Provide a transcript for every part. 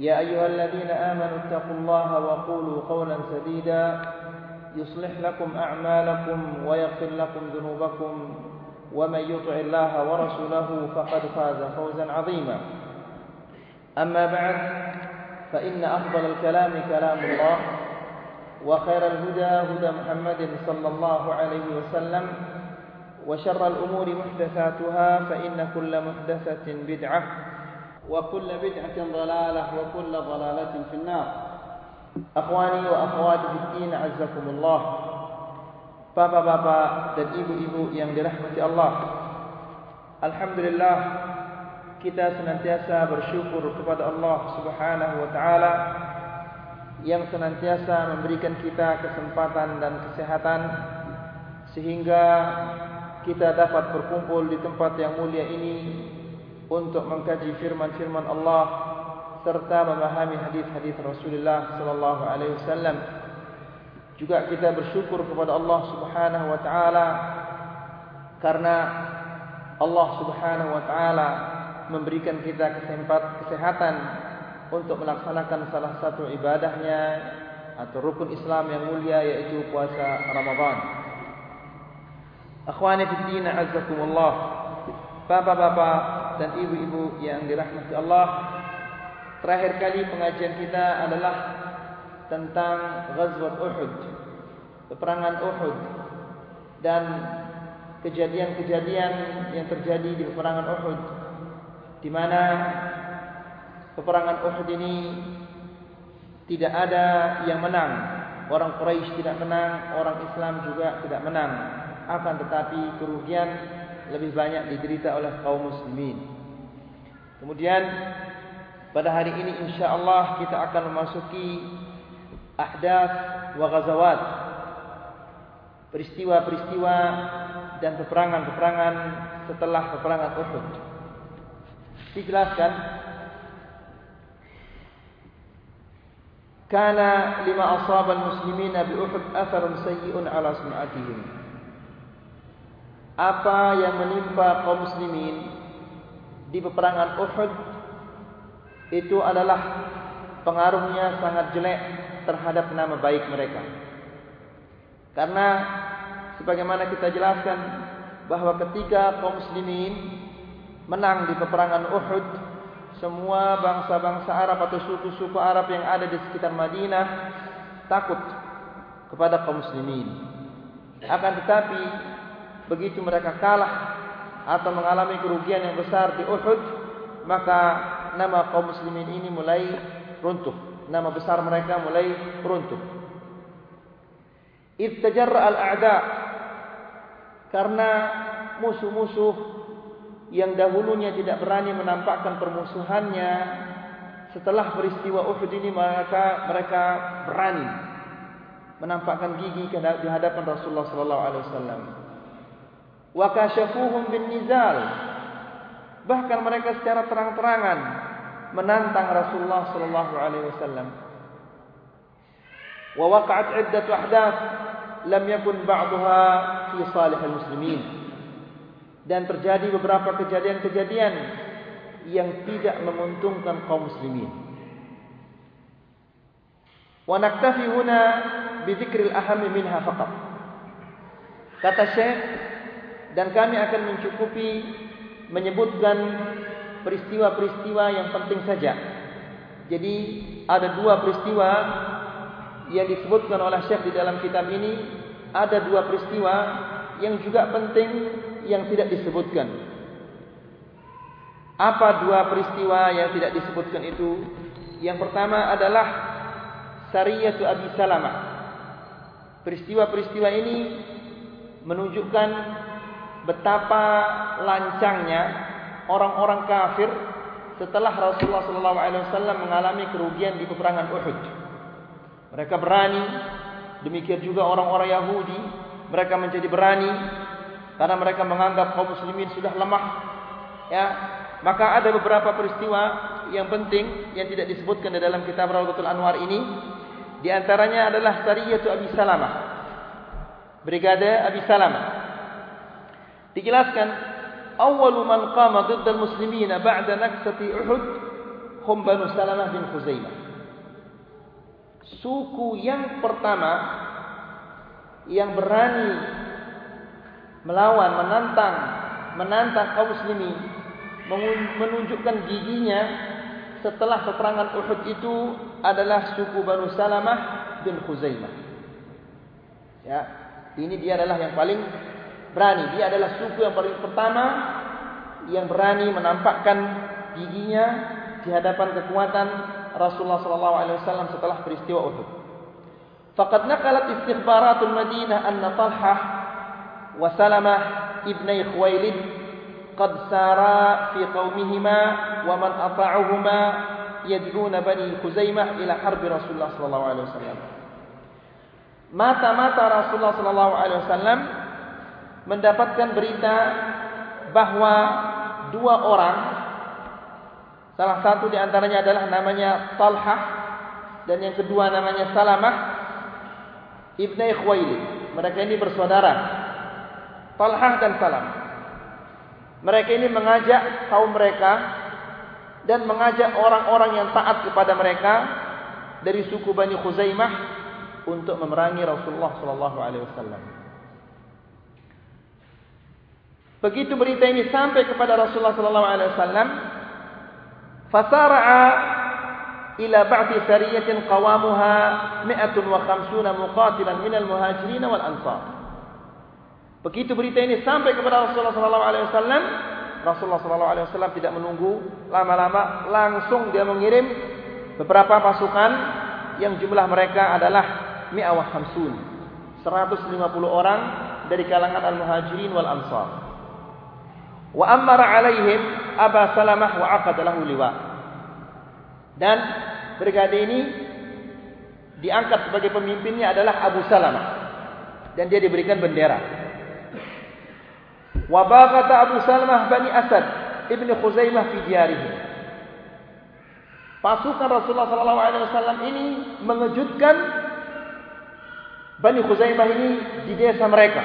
يا أيها الذين آمنوا اتقوا الله وقولوا قولا سديدا يصلح لكم أعمالكم ويغفر لكم ذنوبكم ومن يطع الله ورسوله فقد فاز فوزا عظيما. أما بعد فإن أفضل الكلام كلام الله وخير الهدى هدى محمد صلى الله عليه وسلم وشر الأمور محدثاتها فإن كل محدثة بدعة وكل بدعة ضلالة وكل ضلالة في النار أخواني وأخواتي في الدين عزكم الله Bapak-bapak dan ibu-ibu yang dirahmati Allah Alhamdulillah Kita senantiasa bersyukur kepada Allah subhanahu wa ta'ala Yang senantiasa memberikan kita kesempatan dan kesehatan Sehingga kita dapat berkumpul di tempat yang mulia ini untuk mengkaji firman-firman Allah serta memahami hadis-hadis Rasulullah sallallahu alaihi wasallam. Juga kita bersyukur kepada Allah Subhanahu wa taala karena Allah Subhanahu wa taala memberikan kita kesempatan untuk melaksanakan salah satu ibadahnya atau rukun Islam yang mulia yaitu puasa Ramadan. Akhwani fi din azzakumullah. Bapak-bapak dan ibu-ibu yang dirahmati Allah Terakhir kali pengajian kita adalah Tentang Ghazwat Uhud Peperangan Uhud Dan Kejadian-kejadian yang terjadi di peperangan Uhud di mana Peperangan Uhud ini Tidak ada yang menang. Orang Quraisy tidak menang Orang Islam juga tidak menang. Akan tetapi kerugian lebih banyak diderita oleh kaum muslimin. Kemudian pada hari ini insya-Allah kita akan memasuki ahdath wa ghazawat. Peristiwa-peristiwa dan peperangan-peperangan setelah peperangan Uhud. Dijelaskan Kana lima ashaban muslimin bi Uhud atharun sayyi'un ala sum'atihim apa yang menimpa kaum muslimin di peperangan Uhud itu adalah pengaruhnya sangat jelek terhadap nama baik mereka. Karena sebagaimana kita jelaskan bahwa ketika kaum muslimin menang di peperangan Uhud, semua bangsa-bangsa Arab atau suku-suku Arab yang ada di sekitar Madinah takut kepada kaum muslimin. Akan tetapi begitu mereka kalah atau mengalami kerugian yang besar di Uhud maka nama kaum muslimin ini mulai runtuh. Nama besar mereka mulai runtuh. Ittajarra al-a'da karena musuh-musuh yang dahulunya tidak berani menampakkan permusuhannya setelah peristiwa Uhud ini maka mereka berani menampakkan gigi di hadapan Rasulullah sallallahu alaihi wasallam wa kashafuhum bin nizal. Bahkan mereka secara terang-terangan menantang Rasulullah sallallahu alaihi wasallam. Wa waqa'at iddatu ahdath lam yakun ba'daha fi salih muslimin dan terjadi beberapa kejadian-kejadian yang tidak menguntungkan kaum muslimin. Wa naktafi huna bi dzikril aham minha faqat. Kata syekh dan kami akan mencukupi menyebutkan peristiwa-peristiwa yang penting saja. Jadi ada dua peristiwa yang disebutkan oleh Syekh di dalam kitab ini ada dua peristiwa yang juga penting yang tidak disebutkan. Apa dua peristiwa yang tidak disebutkan itu? Yang pertama adalah Sariyatu Abi Salamah. Peristiwa-peristiwa ini menunjukkan betapa lancangnya orang-orang kafir setelah Rasulullah SAW mengalami kerugian di peperangan Uhud. Mereka berani, demikian juga orang-orang Yahudi, mereka menjadi berani karena mereka menganggap kaum muslimin sudah lemah. Ya, maka ada beberapa peristiwa yang penting yang tidak disebutkan di dalam kitab Rawdatul Anwar ini. Di antaranya adalah Sariyatu Abi Salamah. Brigade Abi Salamah. Dijelaskan awwalu man qama diddal muslimina ba'da naksati Uhud hum Banu Salamah bin Khuzaimah. Suku yang pertama yang berani melawan, menantang, menantang kaum muslimin menunjukkan giginya setelah peperangan Uhud itu adalah suku Banu Salamah bin Khuzaimah. Ya, ini dia adalah yang paling berani. Dia adalah suku yang paling pertama yang berani menampakkan giginya di hadapan kekuatan Rasulullah wasallam setelah peristiwa Uhud. Faqad naqalat istikhbaratul Madinah anna Talhah wa Salamah ibni Khuwailid qad sara fi qaumihima wa man ata'uhuma yad'una bani Khuzaimah ila harbi Rasulullah sallallahu alaihi wasallam. Mata-mata Rasulullah sallallahu alaihi wasallam mendapatkan berita bahwa dua orang salah satu di antaranya adalah namanya Talhah dan yang kedua namanya Salamah ibnu Khuwailid. Mereka ini bersaudara Talhah dan Salam. Mereka ini mengajak kaum mereka dan mengajak orang-orang yang taat kepada mereka dari suku Bani Khuzaimah untuk memerangi Rasulullah sallallahu alaihi wasallam Begitu berita ini sampai kepada Rasulullah sallallahu alaihi wasallam, fasara'a ila ba'di sariyatin qawamuha 150 muqatilan minal muhajirin wal ansar. Begitu berita ini sampai kepada Rasulullah sallallahu alaihi wasallam, Rasulullah sallallahu alaihi wasallam tidak menunggu lama-lama, langsung dia mengirim beberapa pasukan yang jumlah mereka adalah mi'awah hamsun. 150 orang dari kalangan al-muhajirin wal ansar wa amara alaihim Aba Salamah wa aqad lahu liwa. Dan brigade ini diangkat sebagai pemimpinnya adalah Abu Salamah dan dia diberikan bendera. Wa baqata Abu Salamah Bani Asad ibni Khuzaimah fi diyarihi. Pasukan Rasulullah sallallahu alaihi wasallam ini mengejutkan Bani Khuzaimah ini di desa mereka.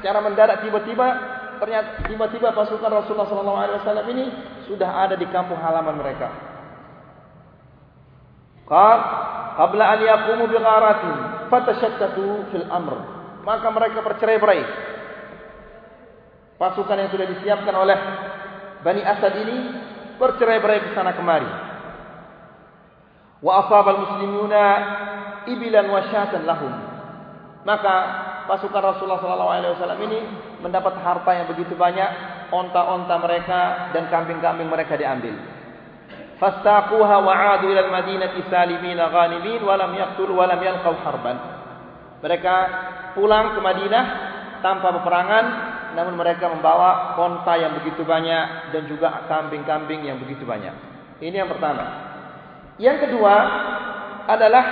Secara mendadak tiba-tiba ternyata tiba-tiba pasukan Rasulullah SAW ini sudah ada di kampung halaman mereka. Qal qabla an yaqumu bi gharatin fatashattatu fil amr. Maka mereka bercerai-berai. Pasukan yang sudah disiapkan oleh Bani Asad ini bercerai-berai ke sana kemari. Wa asaba al-muslimuna ibilan wa syatan lahum. Maka pasukan Rasulullah SAW ini mendapat harta yang begitu banyak, onta-onta mereka dan kambing-kambing mereka diambil. Fastaquha wa 'adu ila al-Madinati salimin ghanimin wa lam yaqtul wa lam yalqaw harban. Mereka pulang ke Madinah tanpa peperangan, namun mereka membawa onta yang begitu banyak dan juga kambing-kambing yang begitu banyak. Ini yang pertama. Yang kedua adalah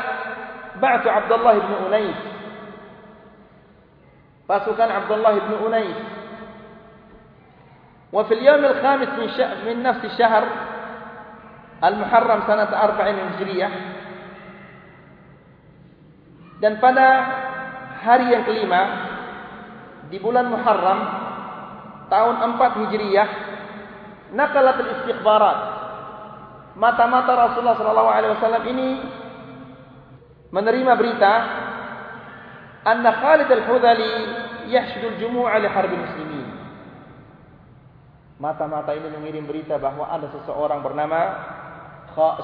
Ba'tu Abdullah bin Unais pasukan Abdullah bin Unais. Yawm al-khamis min syahr min nafs syahr al-Muharram sanat 40 Hijriah. Dan pada hari yang kelima di bulan Muharram tahun 4 Hijriah naqalat al-istikhbarat mata-mata Rasulullah sallallahu alaihi wasallam ini menerima berita Khalid al-Hudali yahshudul jumu'a li harbi muslimin. Mata-mata ini mengirim berita bahawa ada seseorang bernama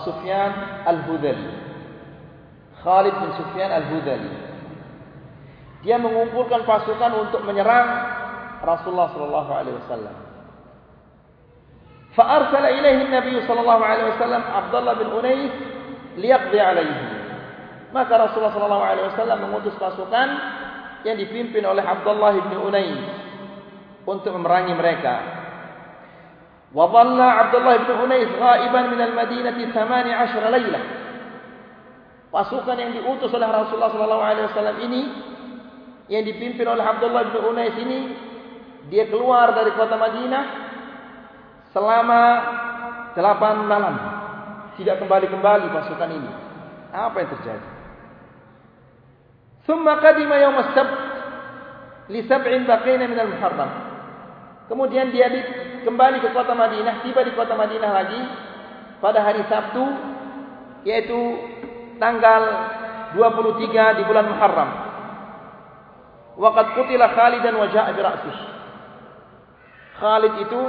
Sufyan al-Hudali. Khalid bin Sufyan Al-Hudali. Dia mengumpulkan pasukan untuk menyerang Rasulullah sallallahu alaihi wasallam. Fa arsala ilaihi Nabi sallallahu alaihi wasallam Abdullah bin Unais liyaqdi alaihi. Maka Rasulullah wasallam mengutus pasukan yang dipimpin oleh Abdullah bin Unais untuk memerangi mereka. Wa dhalla Abdullah bin Unais ghaiban min al-Madinah 18 lailah. Pasukan yang diutus oleh Rasulullah wasallam ini yang dipimpin oleh Abdullah bin Unais ini dia keluar dari kota Madinah selama 8 malam tidak kembali-kembali pasukan ini. Apa yang terjadi? Qadima yawm as-sabt li sab'in baqina min al-muharram. Kemudian dia di, kembali ke kota Madinah, tiba di kota Madinah lagi pada hari Sabtu yaitu tanggal 23 di bulan Muharram. Waqad qutila Khalid dan wajah bi ra'sihi. Khalid itu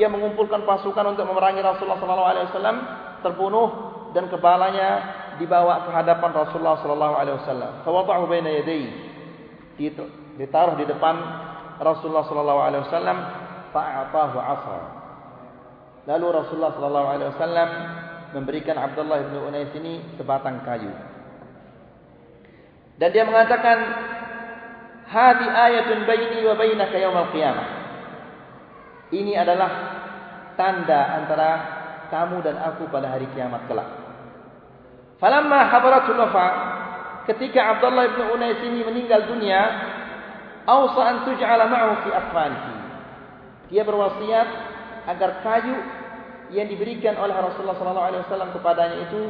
ia mengumpulkan pasukan untuk memerangi Rasulullah sallallahu alaihi wasallam terbunuh dan kepalanya dibawa ke hadapan Rasulullah sallallahu alaihi wasallam. Fawada'u baina yadayhi. Ditaruh di depan Rasulullah sallallahu alaihi wasallam fa'atahu 'asa. Lalu Rasulullah sallallahu alaihi wasallam memberikan Abdullah bin Unais ini sebatang kayu. Dan dia mengatakan, "Hadi ayatun baini wa bainaka yaumil qiyamah." Ini adalah tanda antara kamu dan aku pada hari kiamat kelak. Falamma hadaratul wafa, ketika Abdullah bin Unais ini meninggal dunia, awsa an tuj'ala ma'ahu fi afanihi. Dia berwasiat agar kayu yang diberikan oleh Rasulullah sallallahu alaihi wasallam kepadanya itu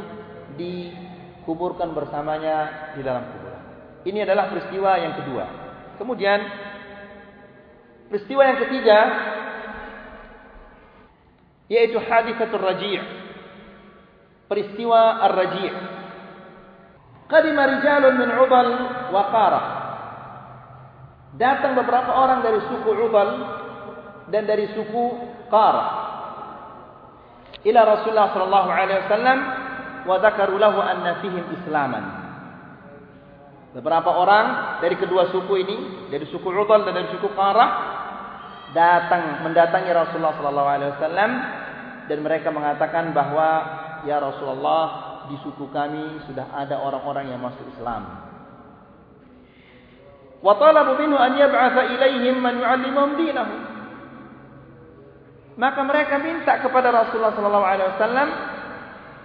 dikuburkan bersamanya di dalam kuburan. Ini adalah peristiwa yang kedua. Kemudian peristiwa yang ketiga yaitu hadithatul raji'. Peristiwa ar-raji'. Qadima rijalun min 'Udal wa Qarah. Datang beberapa orang dari suku 'Udal dan dari suku Qarah. Ila Rasulullah sallallahu alaihi wasallam wa dzakaru lahu anna fihim islaman. Beberapa orang dari kedua suku ini, dari suku 'Udal dan dari suku Qarah datang mendatangi Rasulullah sallallahu alaihi wasallam dan mereka mengatakan bahwa ya Rasulullah di suku kami sudah ada orang-orang yang masuk Islam. Wa talabu minhu an yab'atha ilaihim man yu'allimuhum dinahum. Maka mereka minta kepada Rasulullah sallallahu alaihi wasallam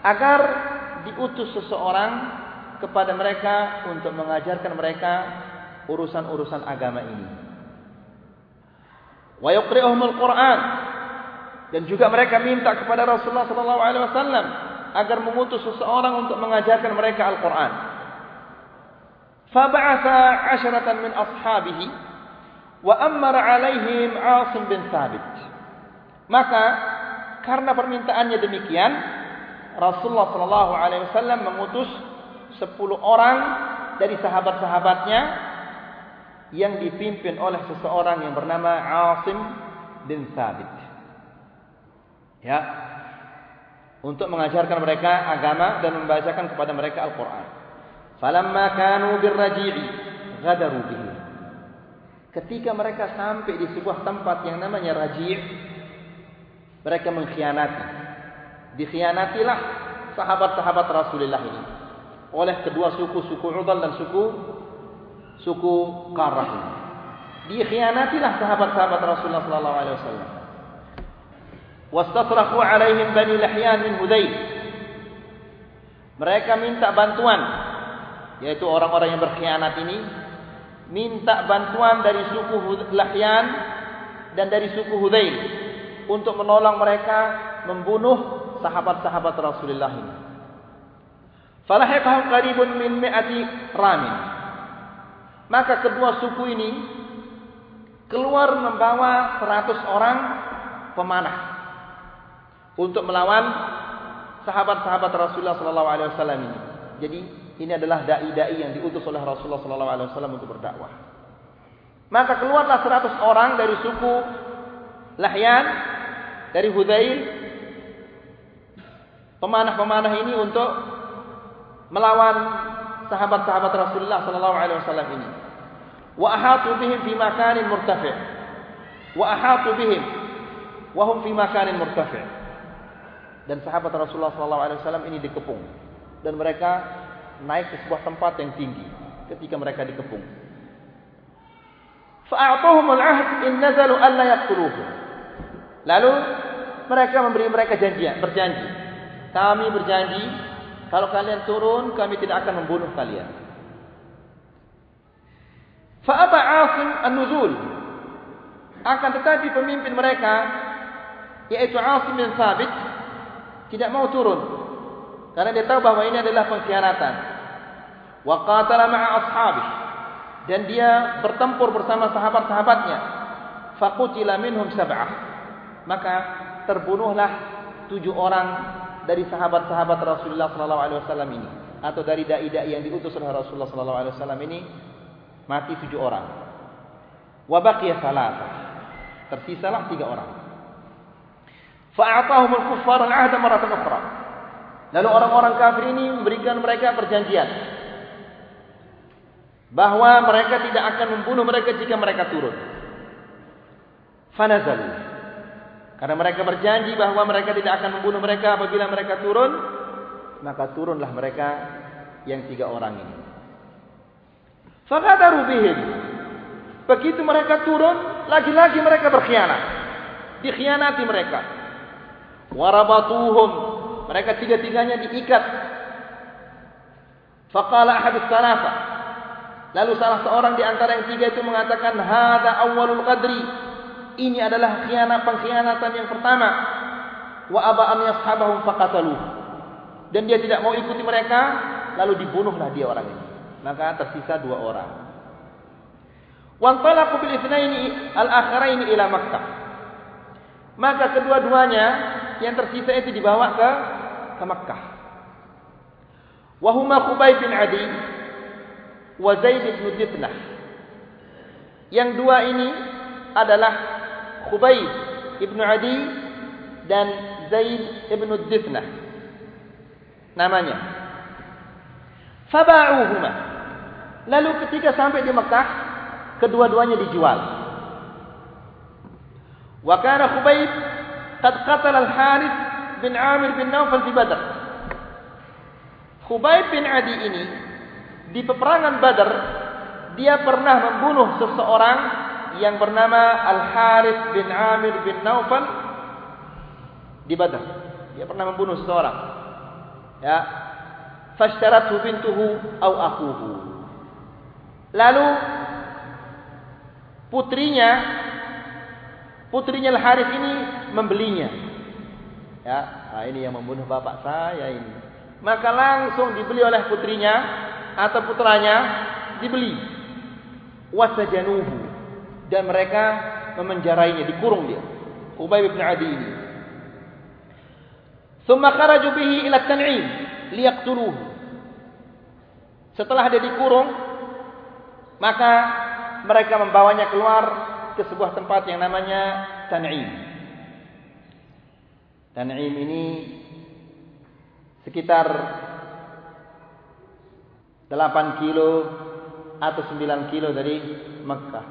agar diutus seseorang kepada mereka untuk mengajarkan mereka urusan-urusan agama ini. Wa yuqri'uhumul Qur'an dan juga mereka minta kepada Rasulullah sallallahu alaihi wasallam agar mengutus seseorang untuk mengajarkan mereka Al-Qur'an. Fab'atha 'asharatan min ashabihi wa amara 'alaihim 'Asim bin Thabit. Maka karena permintaannya demikian, Rasulullah sallallahu alaihi wasallam mengutus 10 orang dari sahabat-sahabatnya yang dipimpin oleh seseorang yang bernama 'Asim bin Thabit ya untuk mengajarkan mereka agama dan membacakan kepada mereka Al-Qur'an. Falamma kanu birraji'i ghadaru bihi. Ketika mereka sampai di sebuah tempat yang namanya Raji' mereka mengkhianati. Dikhianatilah sahabat-sahabat Rasulullah ini oleh kedua suku suku Udal dan suku suku Qarah. Dikhianatilah sahabat-sahabat Rasulullah sallallahu alaihi wasallam. Wastasrafu alaihim bani Lahyan min Hudayl. Mereka minta bantuan yaitu orang-orang yang berkhianat ini minta bantuan dari suku Lahyan dan dari suku Hudayl untuk menolong mereka membunuh sahabat-sahabat Rasulullah ini. Falahiqahum qaribun min mi'ati ramin. Maka kedua suku ini keluar membawa 100 orang pemanah untuk melawan sahabat-sahabat Rasulullah sallallahu alaihi wasallam ini. Jadi ini adalah dai-dai yang diutus oleh Rasulullah sallallahu alaihi wasallam untuk berdakwah. Maka keluarlah 100 orang dari suku Lahyan dari Hudail pemanah-pemanah ini untuk melawan sahabat-sahabat Rasulullah sallallahu alaihi wasallam ini. Wa ahatu bihim fi makanin murtafi'. Wa ahatu bihim wa hum fi makanin murtafi'. Dan sahabat Rasulullah wasallam ini dikepung dan mereka naik ke sebuah tempat yang tinggi ketika mereka dikepung. Fa'atuhum al-'ahd in nazalu an la yaqtuluhu. Lalu mereka memberi mereka janjian, berjanji. Kami berjanji kalau kalian turun kami tidak akan membunuh kalian. Fa'aba 'Asim an-nuzul. Akan tetapi pemimpin mereka yaitu 'Asim bin Thabit tidak mau turun karena dia tahu bahawa ini adalah pengkhianatan. Wa qatala ma'a ashabi. Dan dia bertempur bersama sahabat-sahabatnya. Faqutila minhum sab'ah. Maka terbunuhlah tujuh orang dari sahabat-sahabat Rasulullah sallallahu alaihi wasallam ini atau dari dai-dai yang diutus oleh Rasulullah sallallahu alaihi wasallam ini mati tujuh orang. Wa baqiya thalatha. Tersisalah tiga orang. Fa'atahum al-kuffar al-'ahda marratan ukhra. Lalu orang-orang kafir ini memberikan mereka perjanjian bahawa mereka tidak akan membunuh mereka jika mereka turun. Fanazal. Karena mereka berjanji bahawa mereka tidak akan membunuh mereka apabila mereka turun, maka turunlah mereka yang tiga orang ini. Fakadaru bihim. Begitu mereka turun, lagi-lagi mereka berkhianat. Dikhianati mereka. Warabatuhum mereka tiga-tiganya diikat. Faqala ahadus salafa. Lalu salah seorang di antara yang tiga itu mengatakan, "Hadza awwalul qadri." Ini adalah khianat pengkhianatan yang pertama. Wa aba an yashabahum faqataluh. Dan dia tidak mau ikuti mereka, lalu dibunuhlah dia orang ini. Maka tersisa dua orang. Wa talaqu bil itsnaini al-akhiraini ila Makkah. Maka kedua-duanya yang tersisa itu dibawa ke ke Makkah. Wahuma Khubayb bin Adi wa Zaid bin Ditnah. Yang dua ini adalah Khubayb bin Adi dan Zaid bin Ditnah. Namanya. Faba'uhuma. Lalu ketika sampai di Makkah, kedua-duanya dijual. Wa kana Khubayb qad qatala al-Harith bin Amir bin Naufal di Badar. Khubayb bin Adi ini di peperangan Badar dia pernah membunuh seseorang yang bernama Al Harith bin Amir bin Naufal di Badar. Dia pernah membunuh seseorang. Ya. Fashtarathu bintuhu au akuhu. Lalu putrinya putrinya Al Harith ini membelinya Ya, nah ini yang membunuh bapak saya ini. Maka langsung dibeli oleh putrinya atau putranya dibeli. Wasajanuhu dan mereka memenjarainya, dikurung dia. Ubay bin Adi ini. Thumma kharaju bihi ila Tan'im liyaqtuluhu. Setelah dia dikurung, maka mereka membawanya keluar ke sebuah tempat yang namanya Tan'im. Tan'im ini sekitar 8 kilo atau 9 kilo dari Mekah.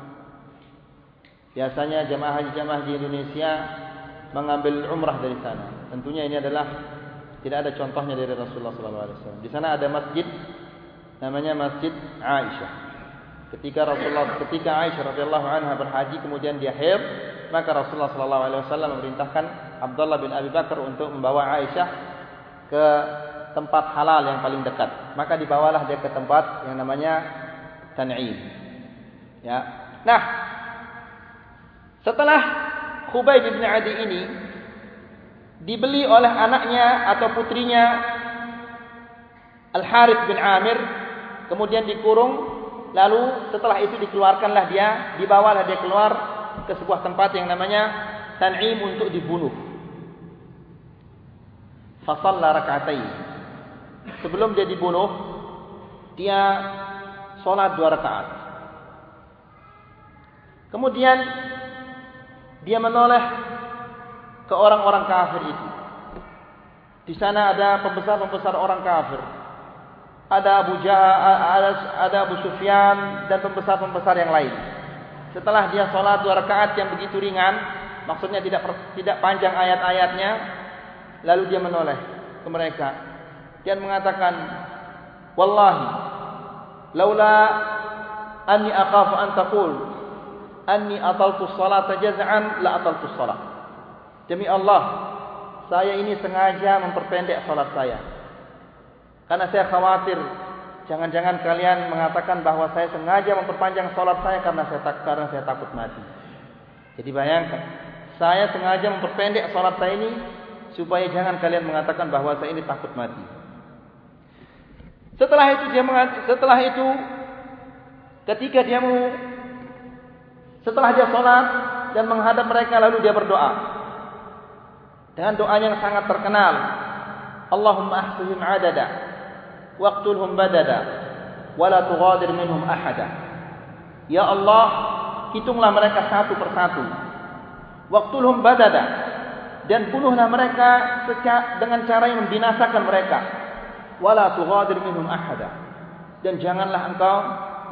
Biasanya jemaah haji-jemaah di Indonesia mengambil umrah dari sana. Tentunya ini adalah tidak ada contohnya dari Rasulullah SAW. Di sana ada masjid namanya Masjid Aisyah. Ketika Rasulullah ketika Aisyah radhiyallahu anha berhaji kemudian dia haid, maka Rasulullah SAW memerintahkan Abdullah bin Abi Bakar untuk membawa Aisyah ke tempat halal yang paling dekat. Maka dibawalah dia ke tempat yang namanya Tan'im. Ya. Nah, setelah Khubayb bin Adi ini dibeli oleh anaknya atau putrinya Al Harith bin Amir, kemudian dikurung, lalu setelah itu dikeluarkanlah dia, dibawalah dia keluar ke sebuah tempat yang namanya Tan'im untuk dibunuh fasalla rak'atain. Sebelum dia dibunuh, dia salat dua rakaat. Kemudian dia menoleh ke orang-orang kafir itu. Di sana ada pembesar-pembesar orang kafir. Ada Abu Jahal, ada, ada Abu Sufyan dan pembesar-pembesar yang lain. Setelah dia sholat dua rakaat yang begitu ringan, maksudnya tidak tidak panjang ayat-ayatnya, lalu dia menoleh ke mereka dan mengatakan, "Wallahi, laula anni aqafu an taqul anni ataltu salata jaz'an la ataltu salat." Demi Allah, saya ini sengaja memperpendek salat saya. Karena saya khawatir jangan-jangan kalian mengatakan bahwa saya sengaja memperpanjang sholat saya karena saya tak karena saya takut mati. Jadi bayangkan, saya sengaja memperpendek sholat saya ini supaya jangan kalian mengatakan bahwa saya ini takut mati. Setelah itu dia setelah itu ketika dia mau setelah dia sholat dan menghadap mereka lalu dia berdoa dengan doa yang sangat terkenal Allahumma ahsihim adada waqtulhum badada wala tughadir minhum ahada. Ya Allah hitunglah mereka satu persatu. Waqtulhum badada dan bunuhlah mereka dengan cara yang membinasakan mereka. Wala tughadir minhum ahada dan janganlah engkau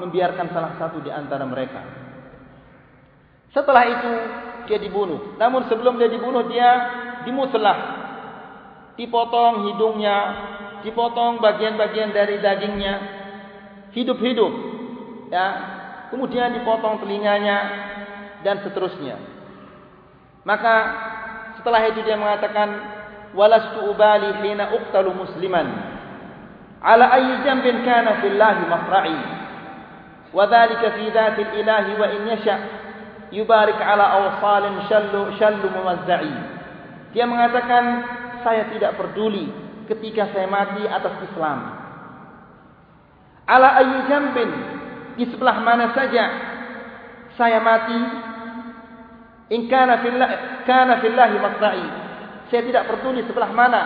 membiarkan salah satu di antara mereka. Setelah itu dia dibunuh. Namun sebelum dia dibunuh dia dimuslah dipotong hidungnya dipotong bagian-bagian dari dagingnya. Hidup-hidup ya. Kemudian dipotong telinganya dan seterusnya. Maka setelah itu dia mengatakan walastu ubali hina uqtalu musliman. Ala ayyi jambin kana fillahi masra'i. Wa dhalika fi dhati ilahi wa in yasha. Yubarik ala awsalin shallu shallu muwazza'i dia mengatakan saya tidak peduli ketika saya mati atas Islam. Ala ayyi jambin di sebelah mana saja saya mati in kana fillah kana fillahi masra'i saya tidak peduli sebelah mana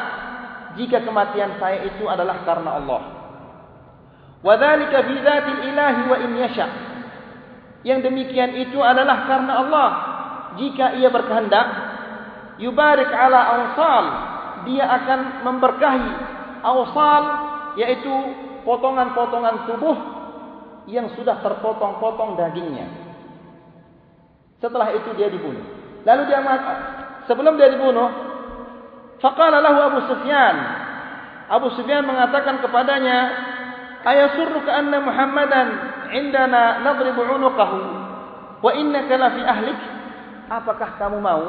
jika kematian saya itu adalah karena Allah. Wa dzalika fi dzatil ilahi wa in yasha. Yang demikian itu adalah karena Allah. Jika ia berkehendak yubarik ala awsal dia akan memberkahi awsal yaitu potongan-potongan tubuh yang sudah terpotong-potong dagingnya. Setelah itu dia dibunuh. Lalu dia sebelum dia dibunuh, faqala lahu Abu Sufyan. Abu Sufyan mengatakan kepadanya, "Ayasurruka anna Muhammadan indana nadribu 'unuqahu wa innaka la fi ahlik?" Apakah kamu mau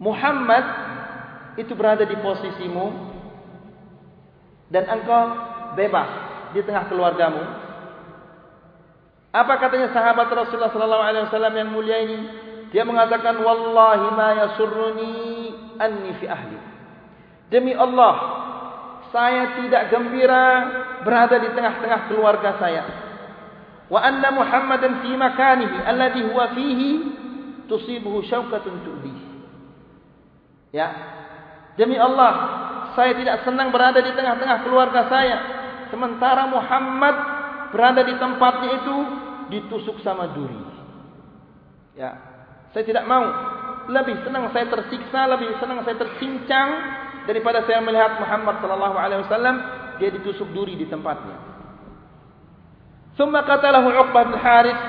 Muhammad itu berada di posisimu dan engkau bebas di tengah keluargamu. Apa katanya sahabat Rasulullah sallallahu alaihi wasallam yang mulia ini? Dia mengatakan wallahi ma yasurruni anni fi ahli. Demi Allah, saya tidak gembira berada di tengah-tengah keluarga saya. Wa anna Muhammadan fi makanihi alladhi huwa fihi tusibuhu syauqatun tu'dhi. Ya, Demi Allah, saya tidak senang berada di tengah-tengah keluarga saya. Sementara Muhammad berada di tempatnya itu ditusuk sama duri. Ya, saya tidak mau. Lebih senang saya tersiksa, lebih senang saya tercincang daripada saya melihat Muhammad sallallahu alaihi wasallam dia ditusuk duri di tempatnya. ثم قتله عقبة بن حارث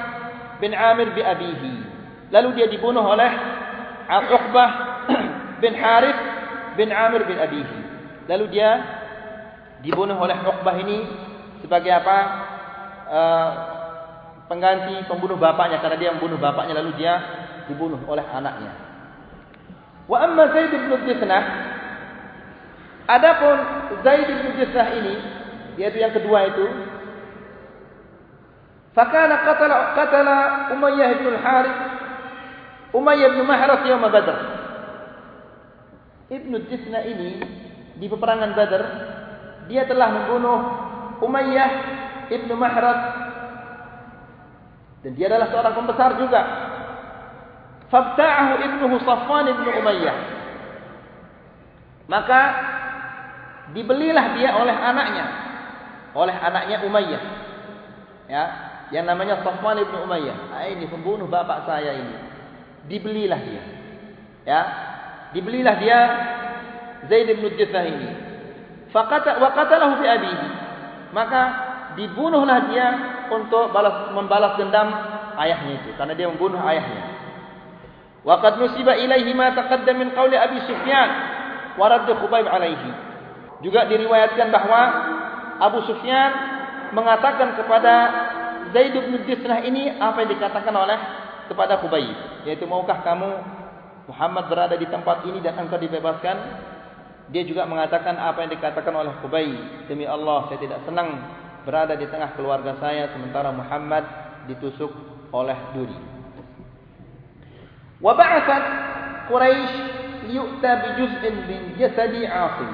بن عامر بأبيه. Lalu dia dibunuh oleh Uqbah bin Harith bin Amir bin Abihi. Lalu dia dibunuh oleh Uqbah ini sebagai apa? Uh, pengganti pembunuh bapaknya karena dia membunuh bapaknya lalu dia dibunuh oleh anaknya. Wa amma Zaid bin Juthnah Adapun Zaid bin Juthnah ini yaitu yang kedua itu fakana qatala qatala Umayyah bin Al-Harith Umayyah bin Mahras yawm Badr Ibnu Jisna ini di peperangan Badar dia telah membunuh Umayyah Ibnu Mahrad dan dia adalah seorang pembesar juga. Fabta'ahu ibnuhu Safwan ibnu Umayyah. Maka dibelilah dia oleh anaknya, oleh anaknya Umayyah. Ya, yang namanya Safwan ibnu Umayyah. Ah, ini pembunuh bapak saya ini. Dibelilah dia. Ya, dibelilah dia Zaid bin Juthnah ini. Faqata wa qatalahu fi abihi. Maka dibunuhlah dia untuk balas membalas dendam ayahnya itu karena dia membunuh ayahnya. Wa qad nusiba ilaihi ma taqaddam min qawli Abi Sufyan wa radd alaihi. Juga diriwayatkan bahawa Abu Sufyan mengatakan kepada Zaid bin Disnah ini apa yang dikatakan oleh kepada Khubayb yaitu maukah kamu Muhammad berada di tempat ini dan engkau dibebaskan dia juga mengatakan apa yang dikatakan oleh Khubayb demi Allah saya tidak senang berada di tengah keluarga saya sementara Muhammad ditusuk oleh duri. Wa ba'athat Quraisy liyu'ta bi juz'in min jasadi 'Asim.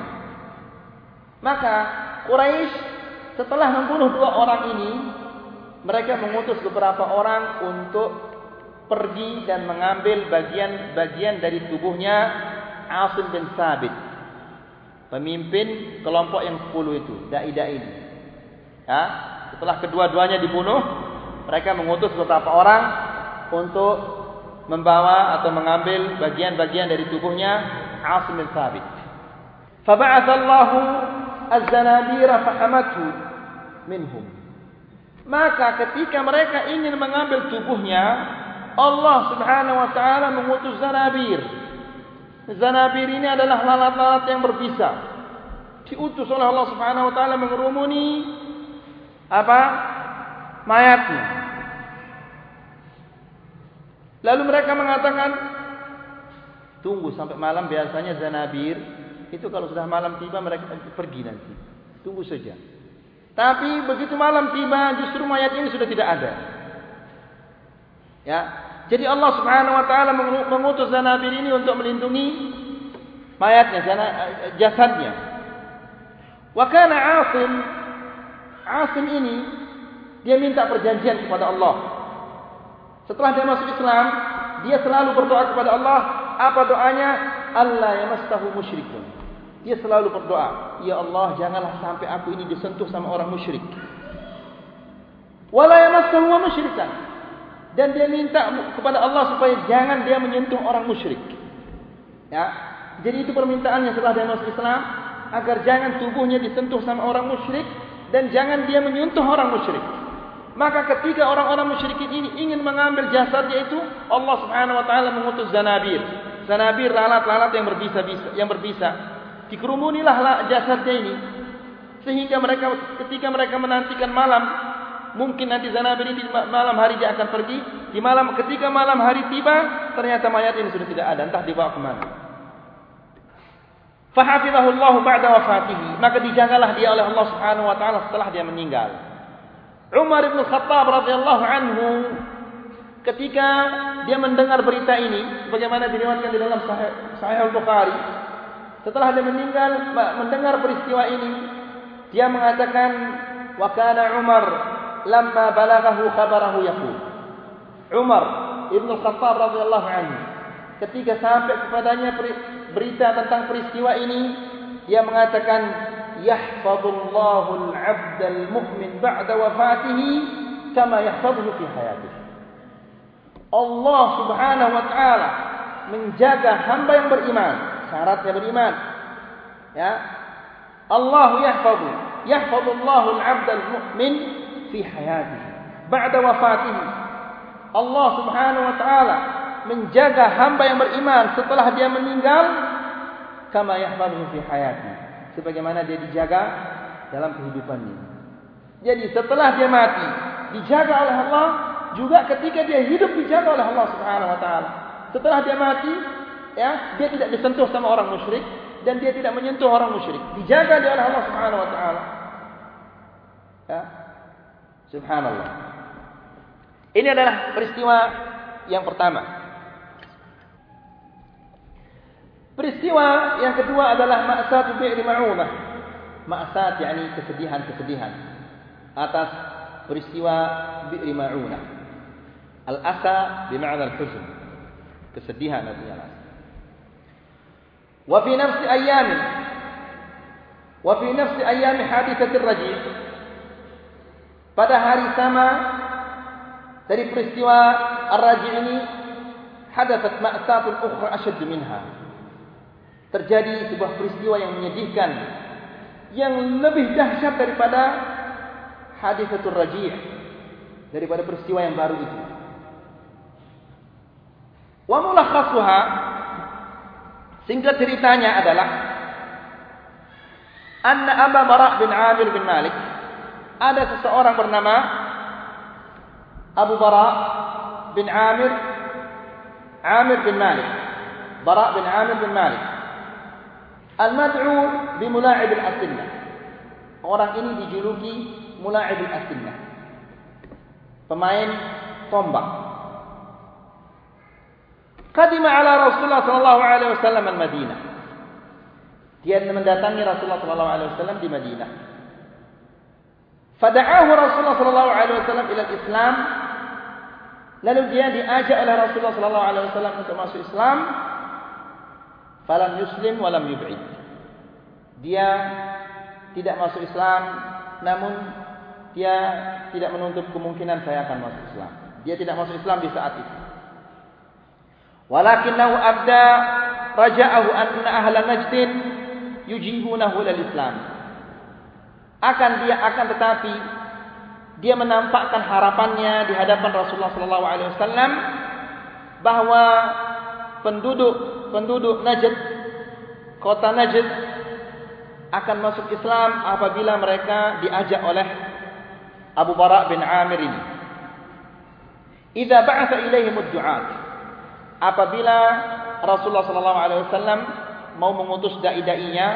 Maka Quraisy setelah membunuh dua orang ini mereka mengutus beberapa orang untuk pergi dan mengambil bagian-bagian dari tubuhnya Asim bin Sabit pemimpin kelompok yang 10 itu dai-dai ini. Ya setelah kedua-duanya dibunuh mereka mengutus beberapa orang untuk membawa atau mengambil bagian-bagian dari tubuhnya Asim bin Sabit fab'atha Allahu az-zanabira fahamathu minhum. Maka ketika mereka ingin mengambil tubuhnya Allah Subhanahu wa taala mengutus zanabir zanabir ini adalah lalat-lalat yang berbisa diutus oleh Allah Subhanahu wa taala mengerumuni apa mayatnya lalu mereka mengatakan tunggu sampai malam biasanya zanabir itu kalau sudah malam tiba mereka pergi nanti tunggu saja tapi begitu malam tiba justru mayat ini sudah tidak ada. Ya. Jadi Allah Subhanahu wa taala mengutus zanabir ini untuk melindungi mayatnya, jasadnya. Wa kana Asim Asim ini dia minta perjanjian kepada Allah. Setelah dia masuk Islam, dia selalu berdoa kepada Allah. Apa doanya? Allah yamassahu musyrikun. Dia selalu berdoa, Ya Allah janganlah sampai aku ini disentuh sama orang musyrik. Wala yamassahu wa musyrikan. Dan dia minta kepada Allah supaya jangan dia menyentuh orang musyrik. Ya. Jadi itu permintaannya setelah dia masuk Islam agar jangan tubuhnya disentuh sama orang musyrik dan jangan dia menyentuh orang musyrik. Maka ketika orang-orang musyrikin ini ingin mengambil jasadnya itu, Allah Subhanahu wa taala mengutus zanabir. Zanabir lalat-lalat yang berbisa-bisa, yang berbisa dikerumunilah jasadnya ini sehingga mereka ketika mereka menantikan malam mungkin nanti zanabir ini malam hari dia akan pergi. Di malam ketika malam hari tiba ternyata mayat ini sudah tidak ada. Entah dibawa ke mana. Fahafizahu Allah ba'da wafatihi. Maka dijagalah dia oleh Allah Subhanahu wa taala setelah dia meninggal. Umar bin Khattab radhiyallahu anhu ketika dia mendengar berita ini bagaimana diriwayatkan di dalam sahih, sahih Al-Bukhari setelah dia meninggal mendengar peristiwa ini dia mengatakan wa kana Umar lamma balaghahu khabarahu yaqul Umar Ibn Khattab radhiyallahu anhu ketika sampai kepadanya berita tentang peristiwa ini dia mengatakan yahfazullahu al-'abd al-mu'min ba'da wafatihi kama yahfazuhu fi hayatihi Allah Subhanahu wa taala menjaga hamba yang beriman syaratnya beriman. Ya. Allah yahfazu, yahfazu Allahu al-'abd al-mu'min fi hayatihi ba'da wafatihi. Allah Subhanahu wa taala menjaga hamba yang beriman setelah dia meninggal kama yahfazu fi hayatihi. Sebagaimana dia dijaga dalam kehidupannya. Jadi setelah dia mati dijaga oleh Allah juga ketika dia hidup dijaga oleh Allah Subhanahu wa taala. Setelah dia mati ya dia tidak disentuh sama orang musyrik dan dia tidak menyentuh orang musyrik dijaga oleh Allah Subhanahu wa taala ya Subhanallah. Ini adalah peristiwa yang pertama. Peristiwa yang kedua adalah ma'asat bi'ri ma'unah. Ma'asat yakni kesedihan-kesedihan atas peristiwa bi'ri ma'unah. Al-asa bima'na al-huzn. Kesedihan artinya al Wa fi nafsi ayyami. Wa fi nafsi ayyami hadithatir rajim pada hari sama dari peristiwa Ar-Raji ini hadathat ma'satun ukhra ashadd minha terjadi sebuah peristiwa yang menyedihkan yang lebih dahsyat daripada hadisatul rajih daripada peristiwa yang baru itu. Wa mulakhasuha singkat ceritanya adalah anna Abu Bara' bin Amir bin Malik ada seseorang bernama Abu Bara' bin Amir Amir bin Malik. Bara' bin Amir bin Malik. Al-Mad'u bi Mula'ib al-Asinnah Orang ini dijuluki Mula'ib al-Asinnah Pemain tombak. Qadima ala Rasulullah sallallahu alaihi wasallam al-Madinah. Dia mendatangi Rasulullah sallallahu alaihi wasallam di Madinah. Fada'ahu Rasulullah sallallahu alaihi wasallam ila Islam. Lalu dia diajak oleh Rasulullah sallallahu alaihi wasallam untuk masuk Islam. Falam yuslim wa lam yub'id. Dia tidak masuk Islam namun dia tidak menuntut kemungkinan saya akan masuk Islam. Dia tidak masuk Islam di saat itu. Walakinahu abda raja'ahu anna ahla najdin yujibunahu lil Islam. Akan dia akan tetapi dia menampakkan harapannya di hadapan Rasulullah sallallahu alaihi wasallam bahwa penduduk penduduk Najd kota Najd akan masuk Islam apabila mereka diajak oleh Abu Bara bin Amir ini. Idza ba'atha ilaihim ad-du'at apabila Rasulullah sallallahu alaihi wasallam mau mengutus dai-dainya,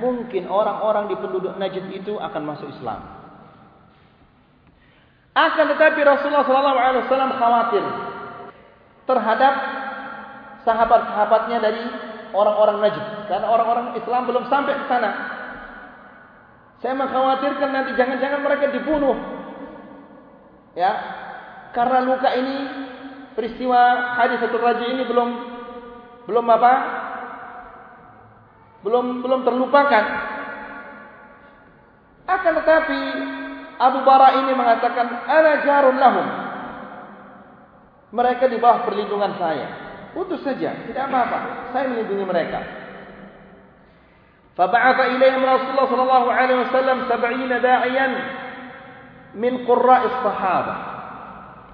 mungkin orang-orang di penduduk Najd itu akan masuk Islam. Akan tetapi Rasulullah wasallam khawatir terhadap sahabat-sahabatnya dari orang-orang Najd karena orang-orang Islam belum sampai ke sana. Saya mengkhawatirkan nanti jangan-jangan mereka dibunuh. Ya. Karena luka ini peristiwa hadis satu raja ini belum belum apa? Belum belum terlupakan. Akan tetapi Abu Bara ini mengatakan ana jarun lahum. Mereka di bawah perlindungan saya. Utus saja, tidak apa-apa. Saya melindungi mereka. Fab'atha ilayhim Rasulullah sallallahu alaihi wasallam 70 da'iyan min qurra'is sahabah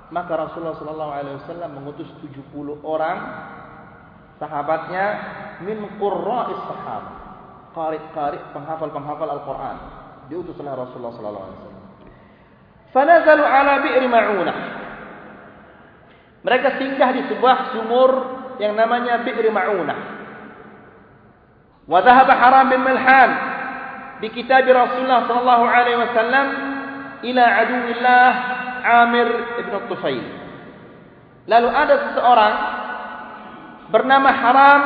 maka Rasulullah sallallahu alaihi wasallam mengutus 70 orang sahabatnya min qurra'is sahabah qari'-qari' penghafal-penghafal Al-Qur'an. Diutus oleh Rasulullah sallallahu alaihi wasallam. Fanazalu ala bi'r ma'unah mereka singgah di sebuah sumur yang namanya bi'r ma'unah wa dhahaba haram bin milhan bi kitab Rasulullah sallallahu alaihi wasallam ila aduwillah Amir ibn Tufail. Lalu ada seseorang bernama Haram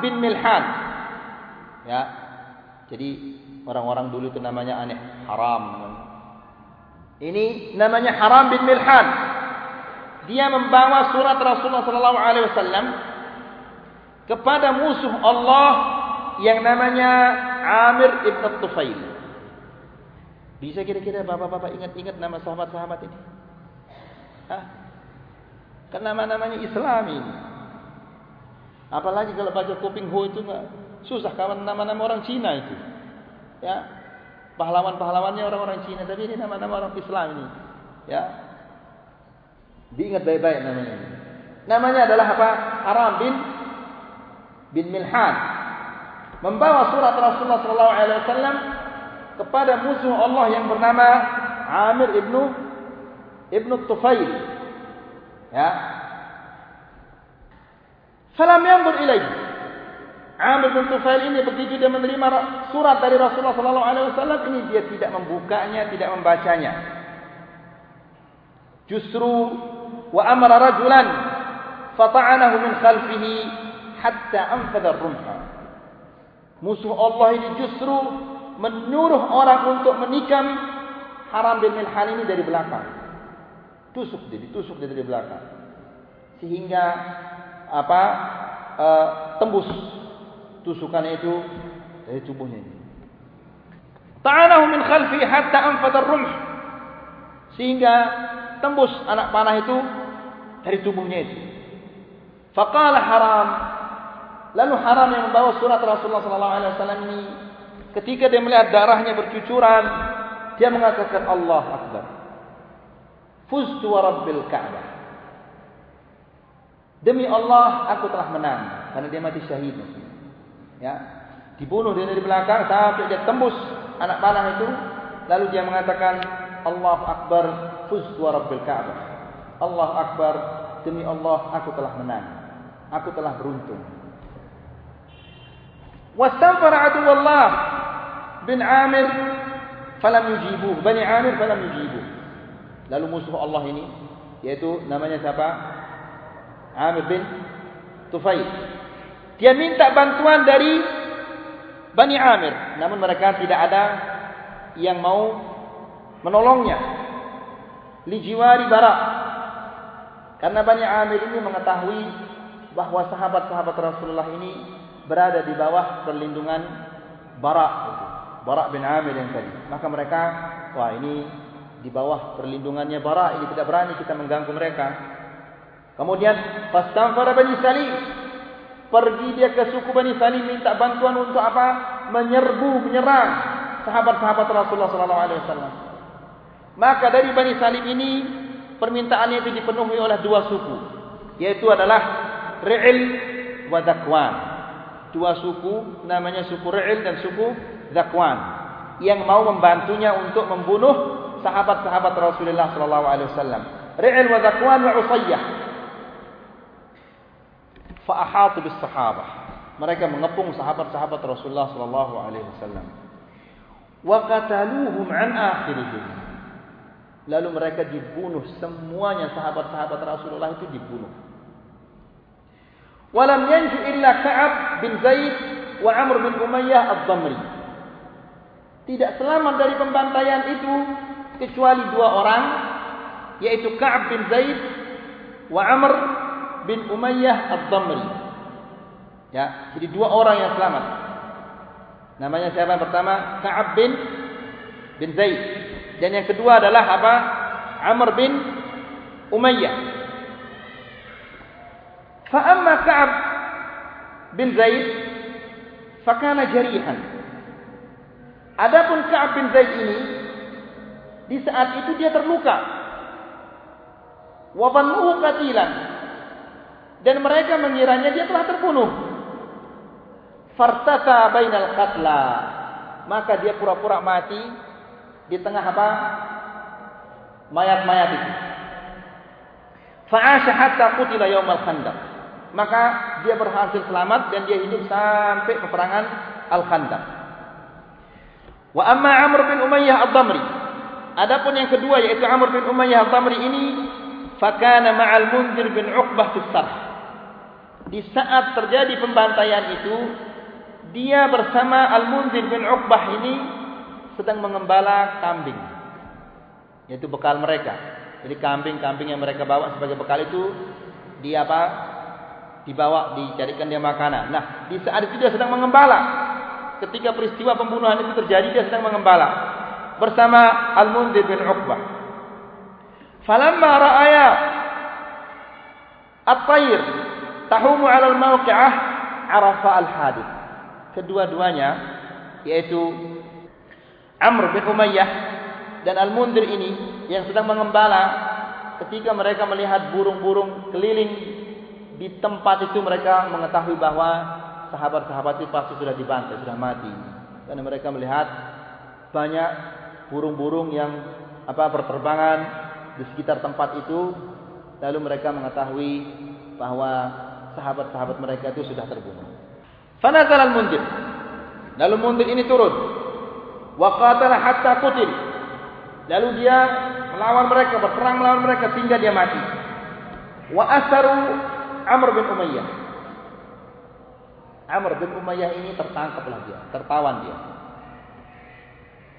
bin Milhan. Ya. Jadi orang-orang dulu itu namanya aneh, Haram. Ini namanya Haram bin Milhan. Dia membawa surat Rasulullah sallallahu alaihi wasallam kepada musuh Allah yang namanya Amir ibn Tufail. Bisa kira-kira bapak-bapak ingat-ingat nama sahabat-sahabat ini? Hah? Kan nama-namanya Islam ini. Apalagi kalau baca Kuping Ho itu enggak susah kawan nama-nama orang Cina itu. Ya. Pahlawan-pahlawannya orang-orang Cina, tapi ini nama-nama orang Islam ini. Ya. Diingat baik-baik namanya. Namanya adalah apa? Haram bin bin Milhan. Membawa surat Rasulullah sallallahu alaihi wasallam kepada musuh Allah yang bernama Amir ibnu Ibn Tufail. Ya. Falam yanzur ilaihi. Amr bin Tufail ini begitu dia menerima surat dari Rasulullah sallallahu alaihi wasallam ini dia tidak membukanya, tidak membacanya. Justru wa amara rajulan fata'anahu min khalfihi hatta anfadha ar-rumha. Musuh Allah ini justru menyuruh orang untuk menikam Haram bin Milhan ini dari belakang tusuk dia, ditusuk dia dari belakang. Sehingga apa? Uh, tembus tusukannya itu dari tubuhnya ini. Ta'anahu min khalfi hatta anfadha ar-rumh. Sehingga tembus anak panah itu dari tubuhnya itu. Faqala haram. Lalu haram yang membawa surat Rasulullah sallallahu alaihi wasallam ini ketika dia melihat darahnya bercucuran, dia mengatakan Allah Akbar. Fuztu wa rabbil Ka'bah. Demi Allah aku telah menang karena dia mati syahid. Ya. Dibunuh dia dari belakang sampai dia tembus anak panah itu lalu dia mengatakan Allah Akbar fuztu wa rabbil Ka'bah. Allah Akbar demi Allah aku telah menang. Aku telah beruntung. Wastanfara adu Allah bin Amir falam yujibu. Bani Amir falam yujibu. Lalu musuh Allah ini yaitu namanya siapa? Amir bin Tufail. Dia minta bantuan dari Bani Amir. Namun mereka tidak ada yang mau menolongnya. Lijiwari barak. Karena Bani Amir ini mengetahui bahawa sahabat-sahabat Rasulullah ini berada di bawah perlindungan barak. Barak bin Amir yang tadi. Maka mereka, wah ini di bawah perlindungannya barak. Ini tidak berani kita mengganggu mereka. Kemudian fastanfara Bani Salim. Pergi dia ke suku Bani Salim minta bantuan untuk apa? Menyerbu, menyerang sahabat-sahabat Rasulullah sallallahu alaihi wasallam. Maka dari Bani Salim ini permintaannya itu dipenuhi oleh dua suku, yaitu adalah Ri'il wa Zakwan. Dua suku namanya suku Ri'il dan suku Zakwan yang mau membantunya untuk membunuh sahabat-sahabat Rasulullah sallallahu alaihi wasallam. Ri'il wa Zakwan wa Usayyah fa'ahatu bis sahabah. Mereka mengepung sahabat-sahabat Rasulullah sallallahu alaihi wasallam. Wa qataluhum an akhirihim. Lalu mereka dibunuh semuanya sahabat-sahabat Rasulullah itu dibunuh. Walam yanju illa Ka'ab bin Zaid wa Amr bin Umayyah ad-Damri. Tidak selamat dari pembantaian itu kecuali dua orang yaitu Ka'ab bin Zaid wa Amr bin Umayyah Ad-Damri. Ya, jadi dua orang yang selamat. Namanya siapa yang pertama? Ka'ab bin bin Zaid. Dan yang kedua adalah apa? Amr bin Umayyah. Fa amma Ka'ab bin Zaid fa kana jarihan. Adapun Ka'ab bin Zaid ini di saat itu dia terluka. Wa qatilan dan mereka mengiranya dia telah terbunuh. Fartata bainal qatla. Maka dia pura-pura mati di tengah apa? Mayat-mayat itu. Fa'asha hatta qutila yaumal khandaq. Maka dia berhasil selamat dan dia hidup sampai peperangan Al-Khandaq. Wa amma Amr bin Umayyah Ad-Damri. Adapun yang kedua yaitu Amr bin Umayyah Ad-Damri ini fakana ma'al Munzir bin Uqbah fi sarh di saat terjadi pembantaian itu dia bersama Al-Munzir bin Uqbah ini sedang mengembala kambing. Yaitu bekal mereka. Jadi kambing-kambing yang mereka bawa sebagai bekal itu dia apa? Dibawa dicarikan dia makanan. Nah di saat itu dia sedang mengembala. Ketika peristiwa pembunuhan itu terjadi dia sedang mengembala. Bersama Al-Munzir bin Uqbah. Falamma ra'aya at-tayr tahumu 'ala al-mawqi'ah 'arafa al-hadith. Kedua-duanya yaitu Amr bin Umayyah dan Al-Mundhir ini yang sedang mengembala ketika mereka melihat burung-burung keliling di tempat itu mereka mengetahui bahwa sahabat-sahabat itu pasti sudah dibantai, sudah mati. Karena mereka melihat banyak burung-burung yang apa berterbangan di sekitar tempat itu lalu mereka mengetahui bahwa sahabat-sahabat mereka itu sudah terbunuh. Fanazal al-Mundir. Lalu Mundir ini turun. Wa qatala hatta qutil. Lalu dia melawan mereka, berperang melawan mereka sehingga dia mati. Wa asaru Amr bin Umayyah. Amr bin Umayyah ini tertangkaplah dia, tertawan dia.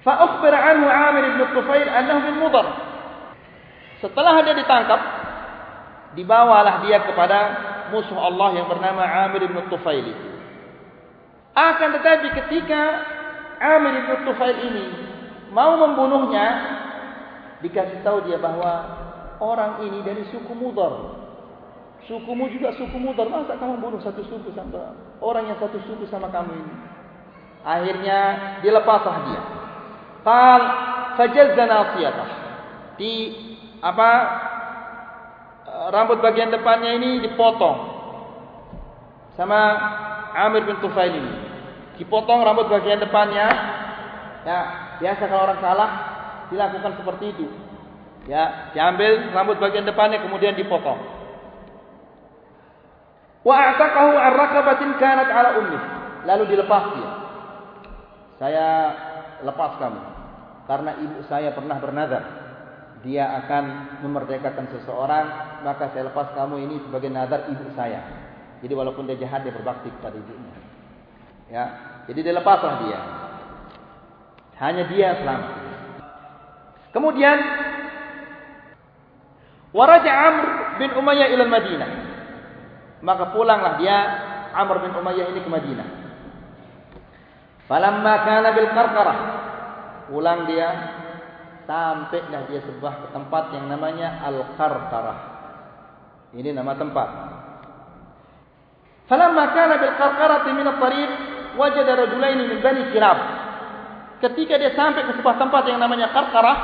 Fa ukhbir anhu Amir bin Tufail annahu bin Mudar. Setelah dia ditangkap, dibawalah dia kepada musuh Allah yang bernama Amir bin Tufail itu. Akan tetapi ketika Amir bin Tufail ini mau membunuhnya, dikasih tahu dia bahwa orang ini dari suku Mudar. Sukumu juga suku Mudar. Masa kamu bunuh satu suku sama orang yang satu suku sama kamu ini? Akhirnya dilepaslah dia. Qal fajazza nasiyatah. Di apa rambut bagian depannya ini dipotong sama Amir bin Tufail ini. Dipotong rambut bagian depannya. Ya, biasa kalau orang salah dilakukan seperti itu. Ya, diambil rambut bagian depannya kemudian dipotong. Wa a'taqahu an raqabatin kanat ala ummi. Lalu dilepas dia. Saya lepas kamu karena ibu saya pernah bernazar dia akan memerdekakan seseorang maka saya lepas kamu ini sebagai nazar ibu saya. Jadi walaupun dia jahat dia berbakti kepada ibunya. Ya, jadi dia lepaslah dia. Hanya dia selamat. Kemudian waraja Amr bin Umayyah ila Madinah. Maka pulanglah dia Amr bin Umayyah ini ke Madinah. Falamma kana bil qarqarah. Pulang dia sampailah dia sebuah tempat yang namanya Al-Qarqarah. Ini nama tempat. Falamma kana bil qarqarati min at-tariq wajada rajulaini min bani Kilab. Ketika dia sampai ke sebuah tempat yang namanya Qarqarah,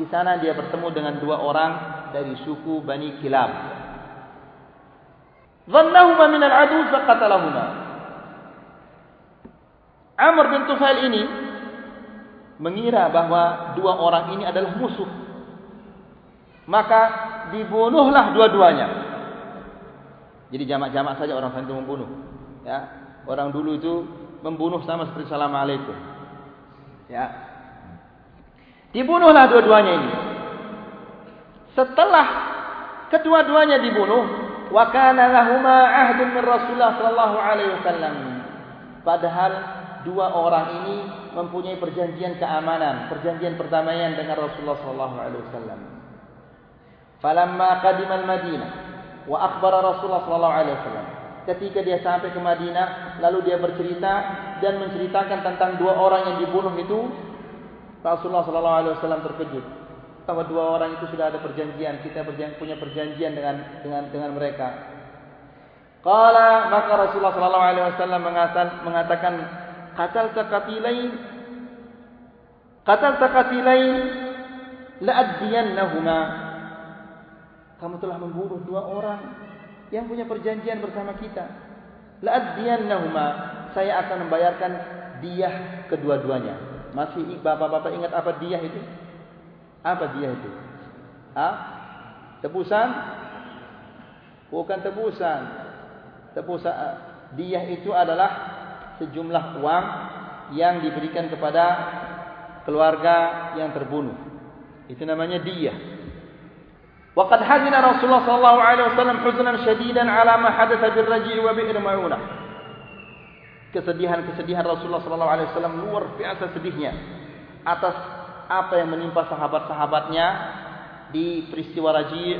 di sana dia bertemu dengan dua orang dari suku Bani Kilab. Dhannahuma min al-adu faqatalahuma. Amr bin Tufail ini mengira bahawa dua orang ini adalah musuh. Maka dibunuhlah dua-duanya. Jadi jamak-jamak saja orang itu membunuh. Ya, orang dulu itu membunuh sama seperti assalamualaikum. Ya, dibunuhlah dua-duanya ini. Setelah kedua-duanya dibunuh, wa kana lahumā 'ahdun min Rasulullah sallallahu alaihi wasallam. Padahal dua orang ini mempunyai perjanjian keamanan, perjanjian perdamaian dengan Rasulullah sallallahu alaihi wasallam. Falamma qadima al-Madinah wa akhbara Rasulullah sallallahu alaihi wasallam. Ketika dia sampai ke Madinah, lalu dia bercerita dan menceritakan tentang dua orang yang dibunuh itu, Rasulullah sallallahu alaihi wasallam terkejut. Bahwa dua orang itu sudah ada perjanjian, kita punya perjanjian dengan dengan dengan mereka. Qala maka Rasulullah sallallahu alaihi wasallam mengatakan qatal taqatilain qatal taqatilain la'adiyannahuma kamu telah membunuh dua orang yang punya perjanjian bersama kita. La'adiyannahuma saya akan membayarkan diyah kedua-duanya. Masih bapak-bapak ingat apa diyah itu? Apa diyah itu? Ah tebusan? Bukan tebusan. Tebusan diyah itu adalah sejumlah uang yang diberikan kepada keluarga yang terbunuh. Itu namanya diyah. Waqad hadina Rasulullah sallallahu alaihi wasallam huznan shadidan ala ma hadatha bil raji' wa bi'r ma'unah. Kesedihan-kesedihan Rasulullah sallallahu alaihi wasallam luar biasa sedihnya atas apa yang menimpa sahabat-sahabatnya di peristiwa Raji'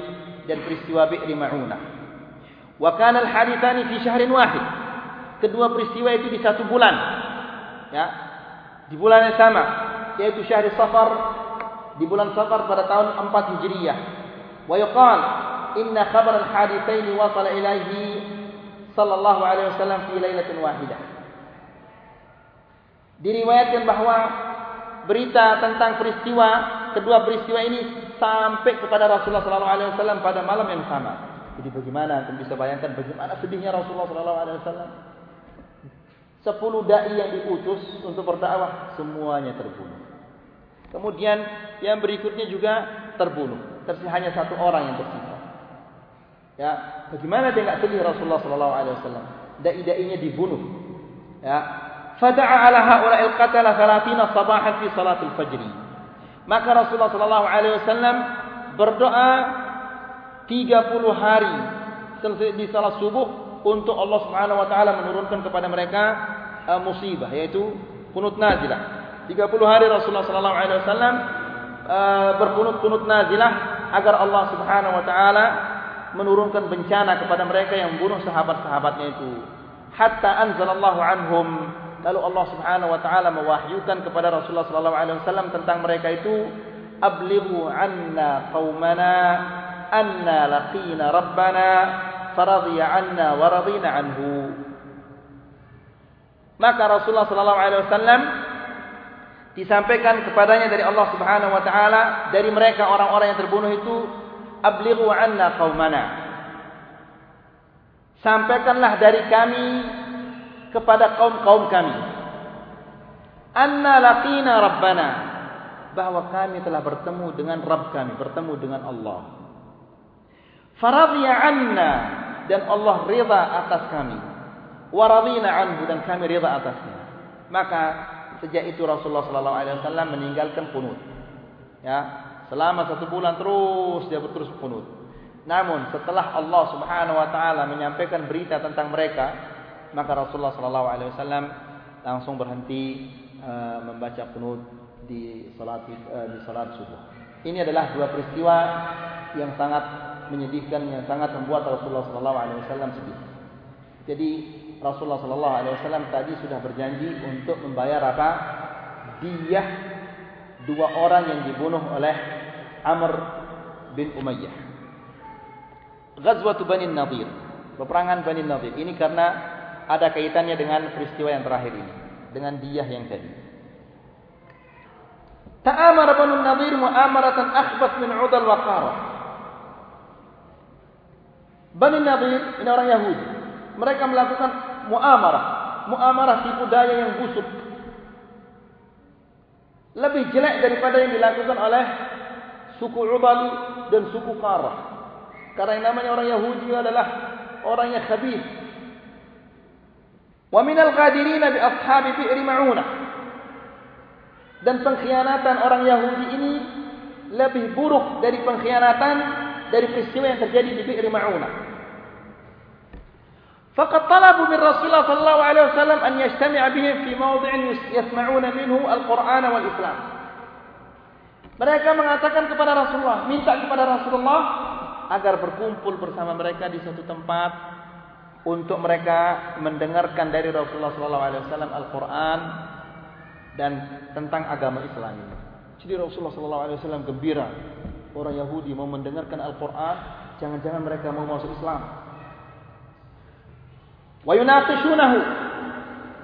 dan peristiwa Bi'r Ma'unah. Wa kana al-hadithani fi syahrin wahid kedua peristiwa itu di satu bulan. Ya. Di bulan yang sama, yaitu syahr Safar di bulan Safar pada tahun 4 Hijriah. Wa yuqal inna khabar al-hadithain wasala ilaihi sallallahu alaihi wasallam fi lailatin wahidah. Diriwayatkan bahawa berita tentang peristiwa kedua peristiwa ini sampai kepada Rasulullah sallallahu alaihi wasallam pada malam yang sama. Jadi bagaimana anda bisa bayangkan bagaimana sedihnya Rasulullah sallallahu alaihi wasallam Sepuluh dai yang diutus untuk berdakwah semuanya terbunuh. Kemudian yang berikutnya juga terbunuh. Tersisa hanya satu orang yang tersisa. Ya, bagaimana dia enggak sedih Rasulullah sallallahu alaihi wasallam? Dai-dainya dibunuh. Ya. Fada'a ala haula'il qatala 30 sabahan fi salatil fajr. Maka Rasulullah sallallahu alaihi wasallam berdoa 30 hari di salat subuh untuk Allah Subhanahu wa taala menurunkan kepada mereka uh, musibah yaitu kunut nazilah. 30 hari Rasulullah sallallahu alaihi wasallam uh, berkunut-kunut nazilah agar Allah Subhanahu wa taala menurunkan bencana kepada mereka yang membunuh sahabat-sahabatnya itu. Hatta anzalallahu anhum lalu Allah Subhanahu wa taala mewahyukan kepada Rasulullah sallallahu alaihi wasallam tentang mereka itu ablighu anna qaumana anna laqina rabbana faradhiya anna wa radina anhu. Maka Rasulullah sallallahu alaihi wasallam disampaikan kepadanya dari Allah Subhanahu wa taala dari mereka orang-orang yang terbunuh itu ablighu anna qaumana sampaikanlah dari kami kepada kaum-kaum kami anna laqina rabbana. Bahwa kami telah bertemu dengan Rabb kami bertemu dengan Allah. Faradhiya anna dan Allah ridha atas kami wa radina anhu dan kami ridha atasnya maka sejak itu Rasulullah sallallahu alaihi wasallam meninggalkan kunut. Ya, selama satu bulan terus dia terus kunut. Namun setelah Allah Subhanahu wa taala menyampaikan berita tentang mereka, maka Rasulullah sallallahu alaihi wasallam langsung berhenti uh, membaca kunut di salat uh, di salat subuh. Ini adalah dua peristiwa yang sangat menyedihkan yang sangat membuat Rasulullah sallallahu alaihi wasallam sedih. Jadi Rasulullah sallallahu alaihi wasallam tadi sudah berjanji untuk membayar apa? Diyah dua orang yang dibunuh oleh Amr bin Umayyah. Ghazwat Bani Nadir. Peperangan Bani Nadir. Ini karena ada kaitannya dengan peristiwa yang terakhir ini, dengan diyah yang tadi. Ta'amara Bani Nadir mu'amaratan akhbat min 'udal wa qarah. Bani Nadir ini orang Yahudi. Mereka melakukan muamarah. Muamarah tipu daya yang busuk. Lebih jelek daripada yang dilakukan oleh suku Ubal dan suku Qarah. Karena yang namanya orang Yahudi adalah orang yang khabith. Wa minal qadirina bi ashabi bi'ri ma'unah. Dan pengkhianatan orang Yahudi ini lebih buruk dari pengkhianatan dari peristiwa yang terjadi di Bi'ri Ma'unah. Faqad talabu min Rasulullah sallallahu alaihi wasallam an yajtami'a bihim fi mawdi'in yasma'una minhu al-Qur'an wal Islam. Mereka mengatakan kepada Rasulullah, minta kepada Rasulullah agar berkumpul bersama mereka di satu tempat untuk mereka mendengarkan dari Rasulullah sallallahu alaihi wasallam Al-Qur'an dan tentang agama Islam ini. Jadi Rasulullah sallallahu alaihi wasallam gembira orang Yahudi mau mendengarkan Al-Qur'an, jangan-jangan mereka mau masuk Islam. Wa yunaqishunahu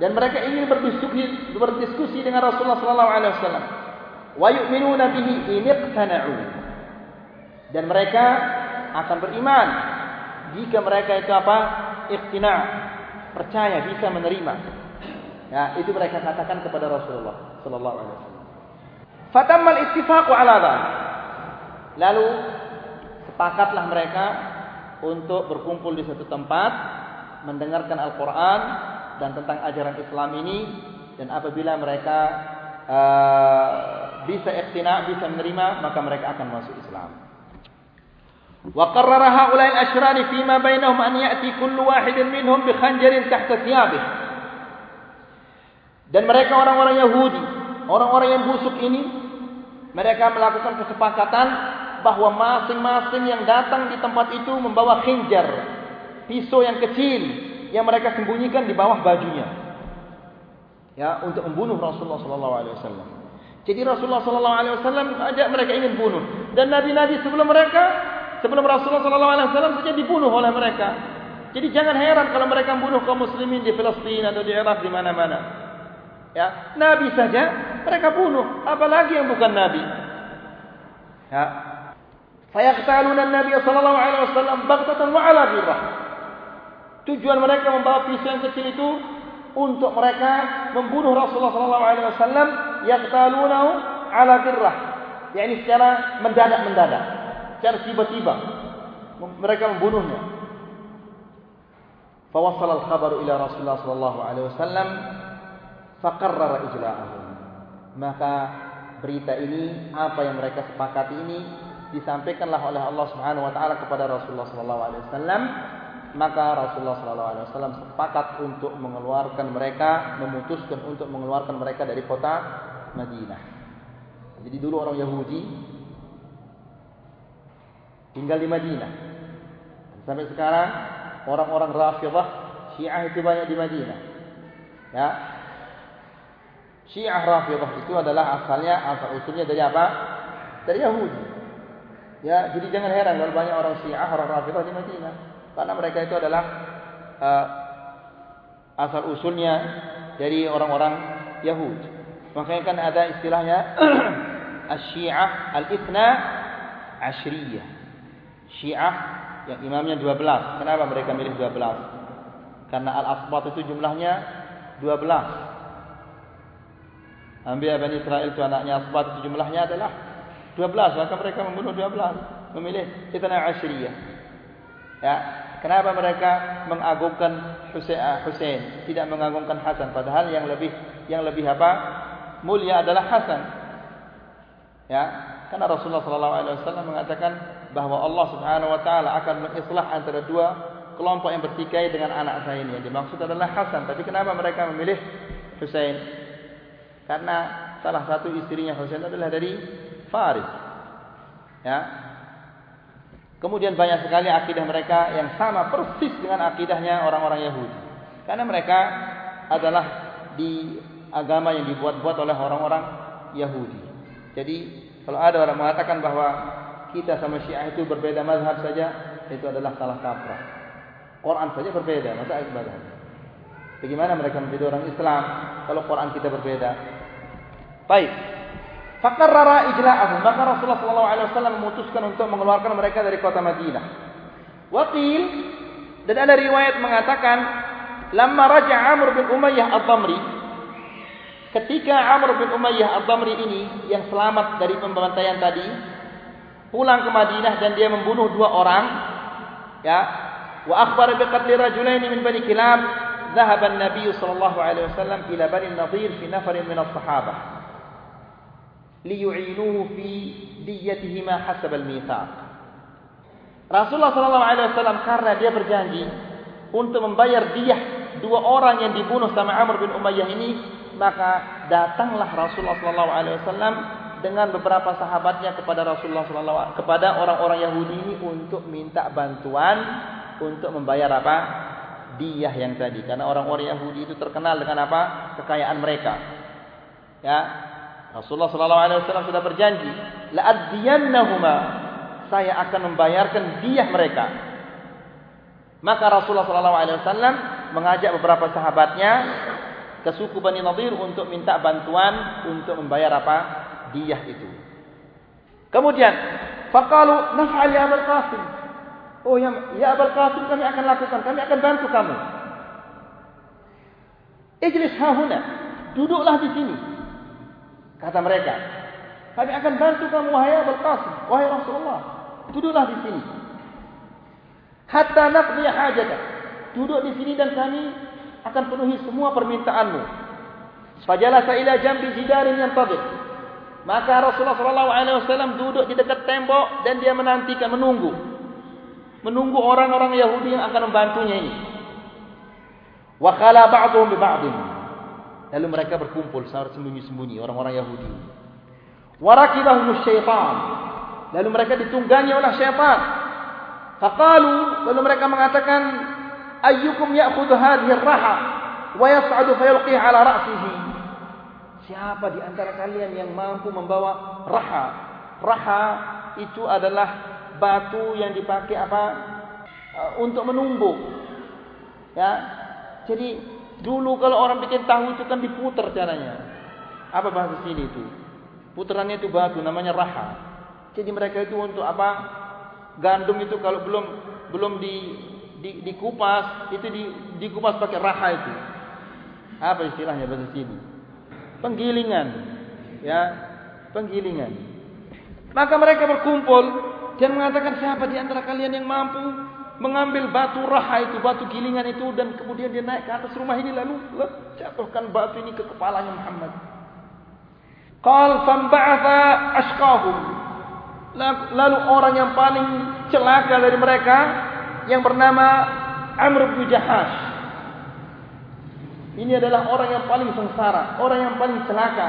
dan mereka ingin berdiskusi berdiskusi dengan Rasulullah sallallahu alaihi wasallam. Wa yu'minuna bihi in iqtana'u. Dan mereka akan beriman jika mereka itu apa? Iqtina' percaya bisa menerima. Ya itu mereka katakan kepada Rasulullah sallallahu alaihi wasallam. Fatamma al-ittifaq 'ala dhalik lalu sepakatlah mereka untuk berkumpul di satu tempat mendengarkan Al-Quran dan tentang ajaran Islam ini dan apabila mereka uh, bisa ikhtina, bisa menerima maka mereka akan masuk Islam. Wa qarrara haula'i al-ashrar fi ma bainahum an ya'ti kullu wahidin minhum bi khanjarin tahta thiyabih. Dan mereka orang-orang Yahudi, orang-orang yang busuk ini mereka melakukan kesepakatan bahawa masing-masing yang datang di tempat itu membawa khinjar pisau yang kecil yang mereka sembunyikan di bawah bajunya. Ya, untuk membunuh Rasulullah sallallahu alaihi wasallam. Jadi Rasulullah sallallahu alaihi wasallam ajak mereka ingin bunuh dan nabi-nabi sebelum mereka sebelum Rasulullah sallallahu alaihi wasallam saja dibunuh oleh mereka. Jadi jangan heran kalau mereka membunuh kaum muslimin di Palestina atau di Irak di mana-mana. Ya, nabi saja mereka bunuh, apalagi yang bukan nabi. Ya. Fayaqtaluna an-nabiy sallallahu alaihi wasallam baghtatan wa ala ghirrah. Tujuan mereka membawa pisau yang kecil itu untuk mereka membunuh Rasulullah sallallahu alaihi wasallam yaqtalunahu ala dirrah. yakni secara mendadak-mendadak, secara tiba-tiba mereka membunuhnya. Fawassal al-khabar ila Rasulullah sallallahu alaihi wasallam faqarrara ijla'ahu. Maka berita ini apa yang mereka sepakati ini disampaikanlah oleh Allah Subhanahu wa taala kepada Rasulullah sallallahu alaihi wasallam maka Rasulullah sallallahu alaihi wasallam sepakat untuk mengeluarkan mereka, memutuskan untuk mengeluarkan mereka dari kota Madinah. Jadi dulu orang Yahudi tinggal di Madinah. Sampai sekarang orang-orang Rafidhah Syiah itu banyak di Madinah. Ya. Syiah Rafidhah itu adalah asalnya asal usulnya dari apa? Dari Yahudi. Ya, jadi jangan heran kalau banyak orang Syiah, orang Rafidhah di Madinah. Karena mereka itu adalah uh, asal usulnya dari orang-orang Yahudi. Makanya kan ada istilahnya Asy-Syiah Al-Ithna Ashriyah. Syiah yang imamnya 12. Kenapa mereka milih 12? Karena Al-Asbat itu jumlahnya 12. Ambil Bani Israel itu anaknya Asbat itu jumlahnya adalah 12. Maka mereka membunuh 12. Memilih Ithna Ashriyah. Ya, kenapa mereka mengagungkan Husain, tidak mengagungkan Hasan padahal yang lebih yang lebih apa? mulia adalah Hasan. Ya, karena Rasulullah sallallahu alaihi wasallam mengatakan bahwa Allah Subhanahu wa taala akan mengislah antara dua kelompok yang bertikai dengan anak saya ini. Yang dimaksud adalah Hasan, tapi kenapa mereka memilih Husain? Karena salah satu istrinya Husain adalah dari Faris. Ya, Kemudian banyak sekali akidah mereka yang sama persis dengan akidahnya orang-orang Yahudi. Karena mereka adalah di agama yang dibuat-buat oleh orang-orang Yahudi. Jadi kalau ada orang mengatakan bahwa kita sama Syiah itu berbeda mazhab saja, itu adalah salah kaprah. Quran saja berbeda, masa ibadah. Bagaimana mereka menjadi orang Islam kalau Quran kita berbeda? Baik. Fakarrara ijla'ahum. Maka Rasulullah SAW memutuskan untuk mengeluarkan mereka dari kota Madinah. Wakil. Dan ada riwayat mengatakan. Lama Raja Amr bin Umayyah Al-Bamri. Ketika Amr bin Umayyah Al-Bamri ini. Yang selamat dari pembantaian tadi. Pulang ke Madinah dan dia membunuh dua orang. Ya. Wa akhbar biqatli rajulaini min bani kilab. Zahaban Nabi SAW ila bani Nadir fi nafarin min as-sahabah liyu'inuhu fi diyatihima hasab al-mithaq. Rasulullah sallallahu alaihi wasallam karena dia berjanji untuk membayar diyah dua orang yang dibunuh sama Amr bin Umayyah ini, maka datanglah Rasulullah sallallahu alaihi wasallam dengan beberapa sahabatnya kepada Rasulullah sallallahu kepada orang-orang Yahudi ini untuk minta bantuan untuk membayar apa? diyah yang tadi karena orang-orang Yahudi itu terkenal dengan apa? kekayaan mereka. Ya, Rasulullah sallallahu alaihi wasallam sudah berjanji, la addiyannahuma. Saya akan membayarkan diyah mereka. Maka Rasulullah sallallahu alaihi wasallam mengajak beberapa sahabatnya ke suku Bani Nadir untuk minta bantuan untuk membayar apa? diyah itu. Kemudian, faqalu naf'al ya Abul Qasim. Oh ya, ya Abul Qasim kami akan lakukan, kami akan bantu kamu. Ijlis hahuna. Duduklah di sini. Kata mereka, kami akan bantu kamu wahai Abul Qasim, wahai Rasulullah. Duduklah di sini. Hatta naqdi hajatah. Duduk di sini dan kami akan penuhi semua permintaanmu. Fajalasa ila jambi jidarin yang tabik. Maka Rasulullah sallallahu alaihi wasallam duduk di dekat tembok dan dia menantikan menunggu. Menunggu orang-orang Yahudi yang akan membantunya ini. Wa khala ba'dhum bi ba'dhin. Lalu mereka berkumpul secara sembunyi-sembunyi orang-orang Yahudi. Warakibahum syaitan. Lalu mereka ditunggangi oleh syaitan. Faqalu lalu mereka mengatakan ayyukum ya'khudhu hadhihi ar-raha wa yas'adu fayulqiha 'ala ra'sihi. Siapa di antara kalian yang mampu membawa raha? Raha itu adalah batu yang dipakai apa? Uh, untuk menumbuk. Ya. Jadi Dulu kalau orang bikin tahu itu kan diputar caranya. Apa bahasa sini itu? Putarannya itu batu namanya raha. Jadi mereka itu untuk apa? Gandum itu kalau belum belum di, di dikupas itu di dikupas pakai raha itu. Apa istilahnya bahasa sini? Penggilingan. Ya, penggilingan. Maka mereka berkumpul dan mengatakan siapa di antara kalian yang mampu mengambil batu raha itu, batu gilingan itu dan kemudian dia naik ke atas rumah ini lalu jatuhkan batu ini ke kepalanya Muhammad. Qal famba'atha ashqahum. Lalu orang yang paling celaka dari mereka yang bernama Amr bin Jahash. Ini adalah orang yang paling sengsara, orang yang paling celaka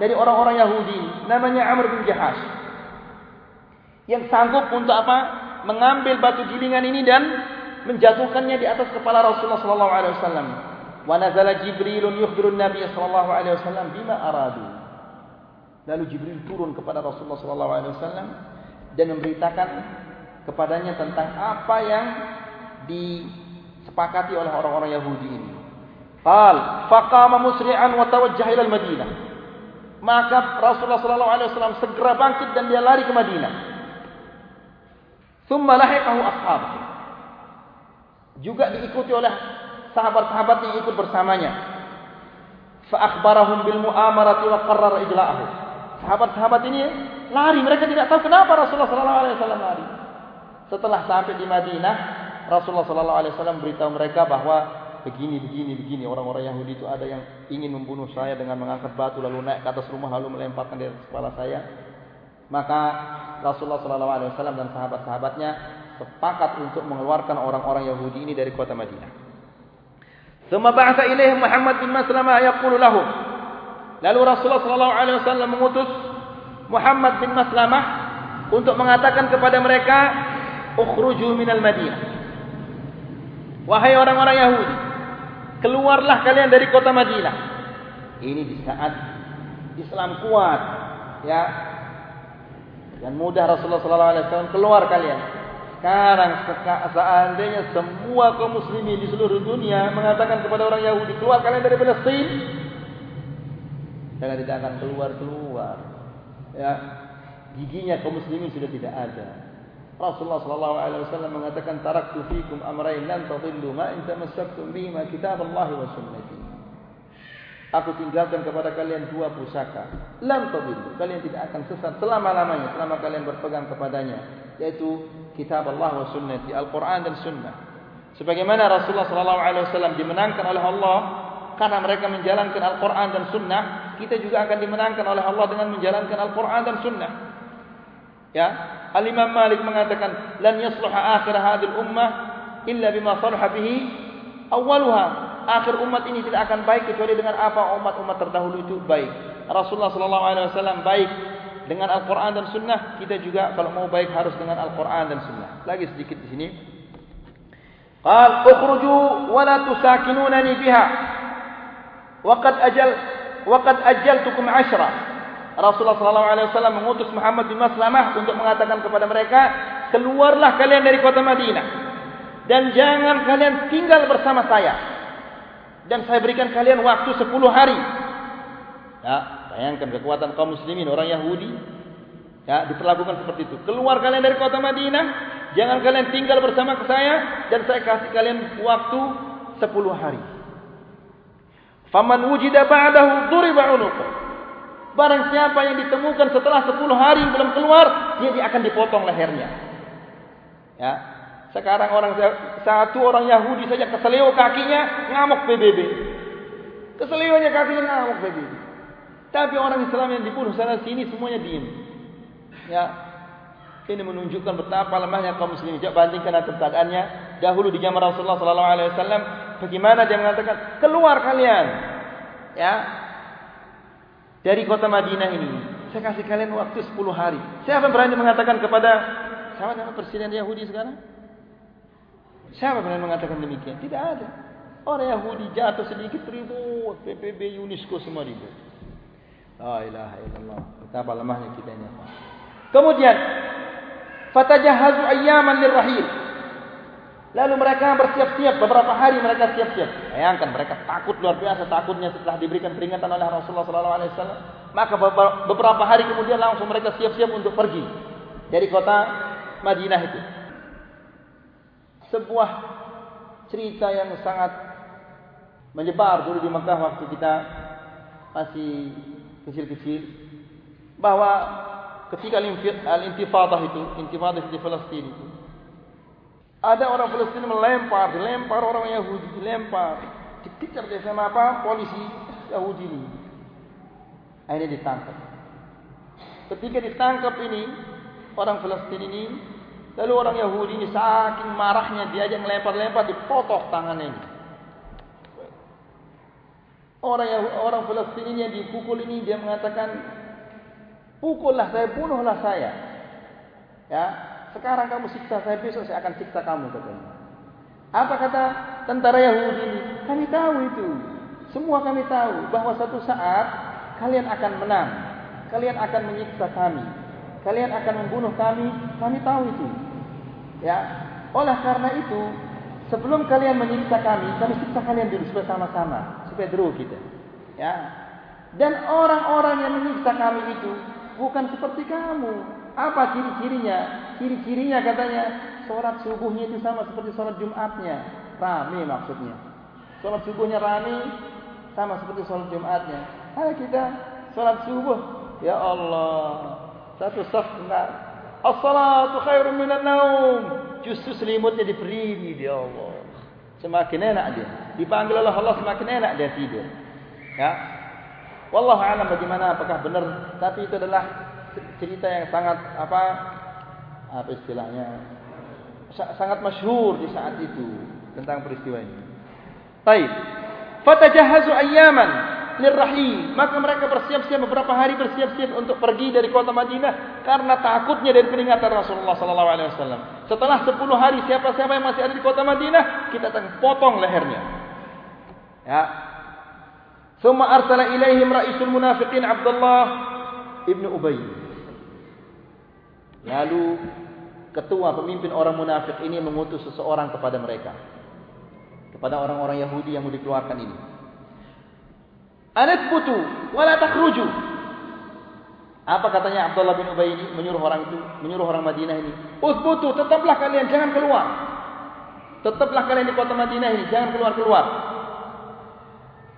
dari orang-orang Yahudi. Namanya Amr bin Jahash. Yang sanggup untuk apa? Mengambil batu gilingan ini dan menjatuhkannya di atas kepala Rasulullah sallallahu alaihi wasallam. Wa nazala Jibril yukhbiru Nabi sallallahu alaihi wasallam bima aradu. Lalu Jibril turun kepada Rasulullah sallallahu alaihi wasallam dan memberitakan kepadanya tentang apa yang disepakati oleh orang-orang Yahudi ini. Qal faqama musri'an wa tawajjaha ila al-Madinah. Maka Rasulullah sallallahu alaihi wasallam segera bangkit dan dia lari ke Madinah. Thumma lahiqahu ashabuhu. Juga diikuti oleh sahabat-sahabat yang ikut bersamanya. Fa akhbarahum bil mu'amarati wa qarrara ijla'ahu. Sahabat-sahabat ini lari, mereka tidak tahu kenapa Rasulullah sallallahu alaihi wasallam lari. Setelah sampai di Madinah, Rasulullah sallallahu alaihi wasallam beritahu mereka bahwa begini begini begini orang-orang Yahudi itu ada yang ingin membunuh saya dengan mengangkat batu lalu naik ke atas rumah lalu melemparkan di atas kepala saya maka Rasulullah wasallam dan sahabat-sahabatnya sepakat untuk mengeluarkan orang-orang Yahudi ini dari kota Madinah. Thumma ba'atha ilaihim Muhammad bin Maslamah yaqulu lahum. Lalu Rasulullah wasallam mengutus Muhammad bin Maslamah untuk mengatakan kepada mereka, "Ukhruju minal Madinah." Wahai orang-orang Yahudi, keluarlah kalian dari kota Madinah. Ini di saat Islam kuat, ya. Dan mudah Rasulullah sallallahu alaihi wasallam keluar kalian. Sekarang seandainya semua kaum muslimin di seluruh dunia mengatakan kepada orang Yahudi, keluar kalian dari Palestina. Jangan tidak akan keluar-keluar. Ya. Giginya kaum muslimin sudah tidak ada. Rasulullah sallallahu alaihi wasallam mengatakan taraktu fikum amrayn lan tadillu ma in tamassaktum bihima kitaballahi wa sunnati. Aku tinggalkan kepada kalian dua pusaka. Lan tadillu. Kalian tidak akan sesat selama-lamanya selama kalian berpegang kepadanya, yaitu kitab Allah wa sunnati, Al-Qur'an dan sunnah. Sebagaimana Rasulullah sallallahu alaihi wasallam dimenangkan oleh Allah karena mereka menjalankan Al-Qur'an dan sunnah, kita juga akan dimenangkan oleh Allah dengan menjalankan Al-Qur'an dan sunnah. Ya, Al-Imam Malik mengatakan lan yasluha akhir hadhihi ummah illa bima salaha bihi. Akhir umat ini tidak akan baik kecuali dengan apa umat-umat terdahulu itu baik. Rasulullah sallallahu alaihi wasallam baik dengan Al-Qur'an dan Sunnah, kita juga kalau mau baik harus dengan Al-Qur'an dan Sunnah. Lagi sedikit di sini. Qal ukhruju wa la tusakinunani biha. Wa qad ajal wa qad ajaltukum 'ashra. Rasulullah sallallahu alaihi wasallam mengutus Muhammad bin Maslamah untuk mengatakan kepada mereka, "Keluarlah kalian dari kota Madinah dan jangan kalian tinggal bersama saya. Dan saya berikan kalian waktu 10 hari." Ya, bayangkan kekuatan kaum muslimin orang Yahudi ya diperlakukan seperti itu. Keluar kalian dari kota Madinah, jangan kalian tinggal bersama saya dan saya kasih kalian waktu 10 hari. Faman wujida ba'dahu duriba 'unuquhu. Barang siapa yang ditemukan setelah 10 hari belum keluar, dia akan dipotong lehernya. Ya. Sekarang orang satu orang Yahudi saja keselio kakinya ngamuk PBB. Keselionya kakinya ngamuk PBB. Tapi orang Islam yang dibunuh sana sini semuanya diam. Ya. Ini menunjukkan betapa lemahnya kaum muslimin. Coba bandingkan keadaannya dahulu di zaman Rasulullah sallallahu alaihi wasallam bagaimana dia mengatakan, "Keluar kalian." Ya, dari kota Madinah ini. Saya kasih kalian waktu 10 hari. Siapa berani mengatakan kepada siapa nama presiden Yahudi sekarang? Siapa berani mengatakan demikian? Tidak ada. Orang Yahudi jatuh sedikit ribut, PBB UNESCO semua ribut. La ilaha illallah. Betapa lemahnya kita ini. Kemudian fatajahazu ayyaman lirrahil. Lalu mereka bersiap-siap beberapa hari mereka siap-siap. Bayangkan mereka takut luar biasa takutnya setelah diberikan peringatan oleh Rasulullah wasallam. Maka beberapa hari kemudian langsung mereka siap-siap untuk pergi dari kota Madinah itu. Sebuah cerita yang sangat menyebar dulu di Mekah waktu kita masih kecil-kecil bahwa ketika al-intifadah itu, intifadah di Palestina itu ada orang Palestina melempar, dilempar orang Yahudi, dilempar. Dikejar dia sama apa? Polisi Yahudi ini. Akhirnya ditangkap. Ketika ditangkap ini, orang Palestina ini, lalu orang Yahudi ini saking marahnya dia aja melempar-lempar, dipotong tangannya ini. Orang orang Palestina yang dipukul ini dia mengatakan, pukullah saya, bunuhlah saya. Ya, sekarang kamu siksa saya, besok saya akan siksa kamu katanya. Apa kata tentara Yahudi ini? Kami tahu itu. Semua kami tahu bahwa satu saat kalian akan menang. Kalian akan menyiksa kami. Kalian akan membunuh kami. Kami tahu itu. Ya. Oleh karena itu, Sebelum kalian menyiksa kami, kami siksa kalian dulu supaya sama-sama, supaya dulu kita. Ya. Dan orang-orang yang menyiksa kami itu bukan seperti kamu. Apa ciri-cirinya? Ciri-cirinya katanya sholat subuhnya itu sama seperti sholat Jumatnya. Rame maksudnya. Sholat subuhnya rame sama seperti sholat Jumatnya. Hai kita sholat subuh. Ya Allah. Satu saf enggak. As-salatu khairun minan naum. Justru selimutnya diberi dia Allah. Semakin enak dia. Dipanggil oleh Allah semakin enak dia tidur. Ya. Wallahu a'lam bagaimana apakah benar tapi itu adalah cerita yang sangat apa apa istilahnya sangat masyhur di saat itu tentang peristiwa ini. Baik. Fatajahazu ayyaman lirrahim. Maka mereka bersiap-siap beberapa hari bersiap-siap untuk pergi dari kota Madinah karena takutnya dari peringatan Rasulullah sallallahu alaihi wasallam. Setelah 10 hari siapa-siapa yang masih ada di kota Madinah, kita akan potong lehernya. Ya. Summa arsala ilaihim ra'isul munafiqin Abdullah ibnu Ubay. Lalu ketua pemimpin orang munafik ini mengutus seseorang kepada mereka. Kepada orang-orang Yahudi yang mau dikeluarkan ini. Anathbutu wala takhruju. Apa katanya Abdullah bin Ubay ini menyuruh orang itu, menyuruh orang Madinah ini, "Uthbutu, tetaplah kalian jangan keluar. Tetaplah kalian di kota Madinah ini, jangan keluar-keluar.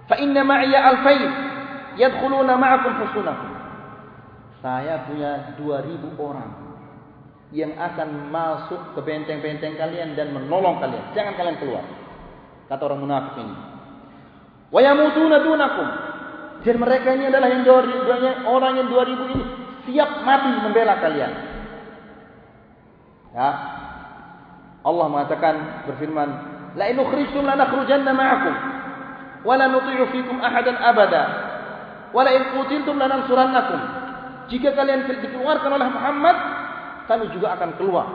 Fa inna ma'iya alfayn yadkhuluna ma'akum husunakum." Saya punya 2000 orang yang akan masuk ke benteng-benteng kalian dan menolong kalian. Jangan kalian keluar. Kata orang munafik ini. Wa yamutuna dunakum. Dan mereka ini adalah yang dua orang yang 2000 ini siap mati membela kalian. Ya. Allah mengatakan berfirman, "La in ukhrijtum la nakhrujanna ma'akum wa la nuti'u fikum ahadan abada wa la in qutiltum la nansurannakum." Jika kalian dikeluarkan oleh Muhammad, kami juga akan keluar.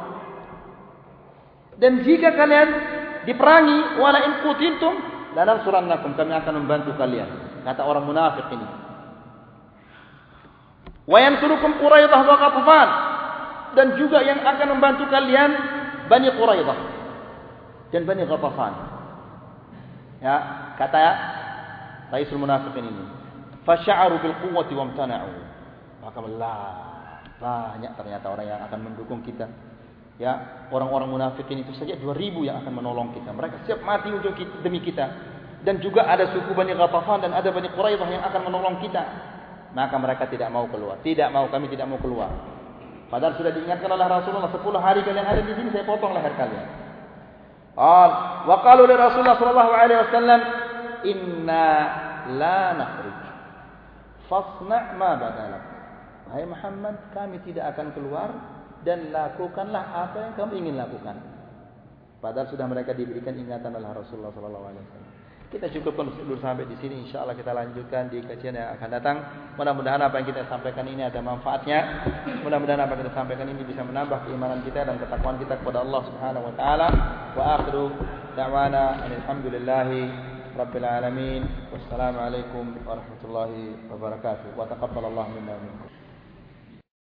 Dan jika kalian diperangi, wa la in qutiltum la nansurannakum, kami akan membantu kalian kata orang munafik ini. Wa yansurukum Quraidah wa Qatfan dan juga yang akan membantu kalian Bani Quraidah dan Bani Qatfan. Ya, kata Raisul Munafiqin ini. Fasha'aru bil quwwati wa amtana'u. Maka Allah banyak ternyata orang yang akan mendukung kita. Ya, orang-orang munafikin itu saja 2000 yang akan menolong kita. Mereka siap mati untuk kita, demi kita dan juga ada suku Bani Ghatafan dan ada Bani Quraidah yang akan menolong kita. Maka mereka tidak mau keluar. Tidak mau, kami tidak mau keluar. Padahal sudah diingatkan oleh Rasulullah 10 hari kalian ada di sini saya potong leher kalian. Al wa qalu li Rasulullah sallallahu alaihi wasallam inna la nakhruj. Fasna' ma badalak. Hai Muhammad, kami tidak akan keluar dan lakukanlah apa yang kamu ingin lakukan. Padahal sudah mereka diberikan ingatan oleh Rasulullah sallallahu alaihi wasallam. Kita cukupkan dulu sampai di sini. Insya Allah kita lanjutkan di kajian yang akan datang. Mudah-mudahan apa yang kita sampaikan ini ada manfaatnya. Mudah-mudahan apa yang kita sampaikan ini bisa menambah keimanan kita dan ketakwaan kita kepada Allah Subhanahu Wa Taala. Wa akhiru da'wana alhamdulillahi rabbil alamin. Wassalamualaikum warahmatullahi wabarakatuh. Wa taqabbalallahu minna wa minkum.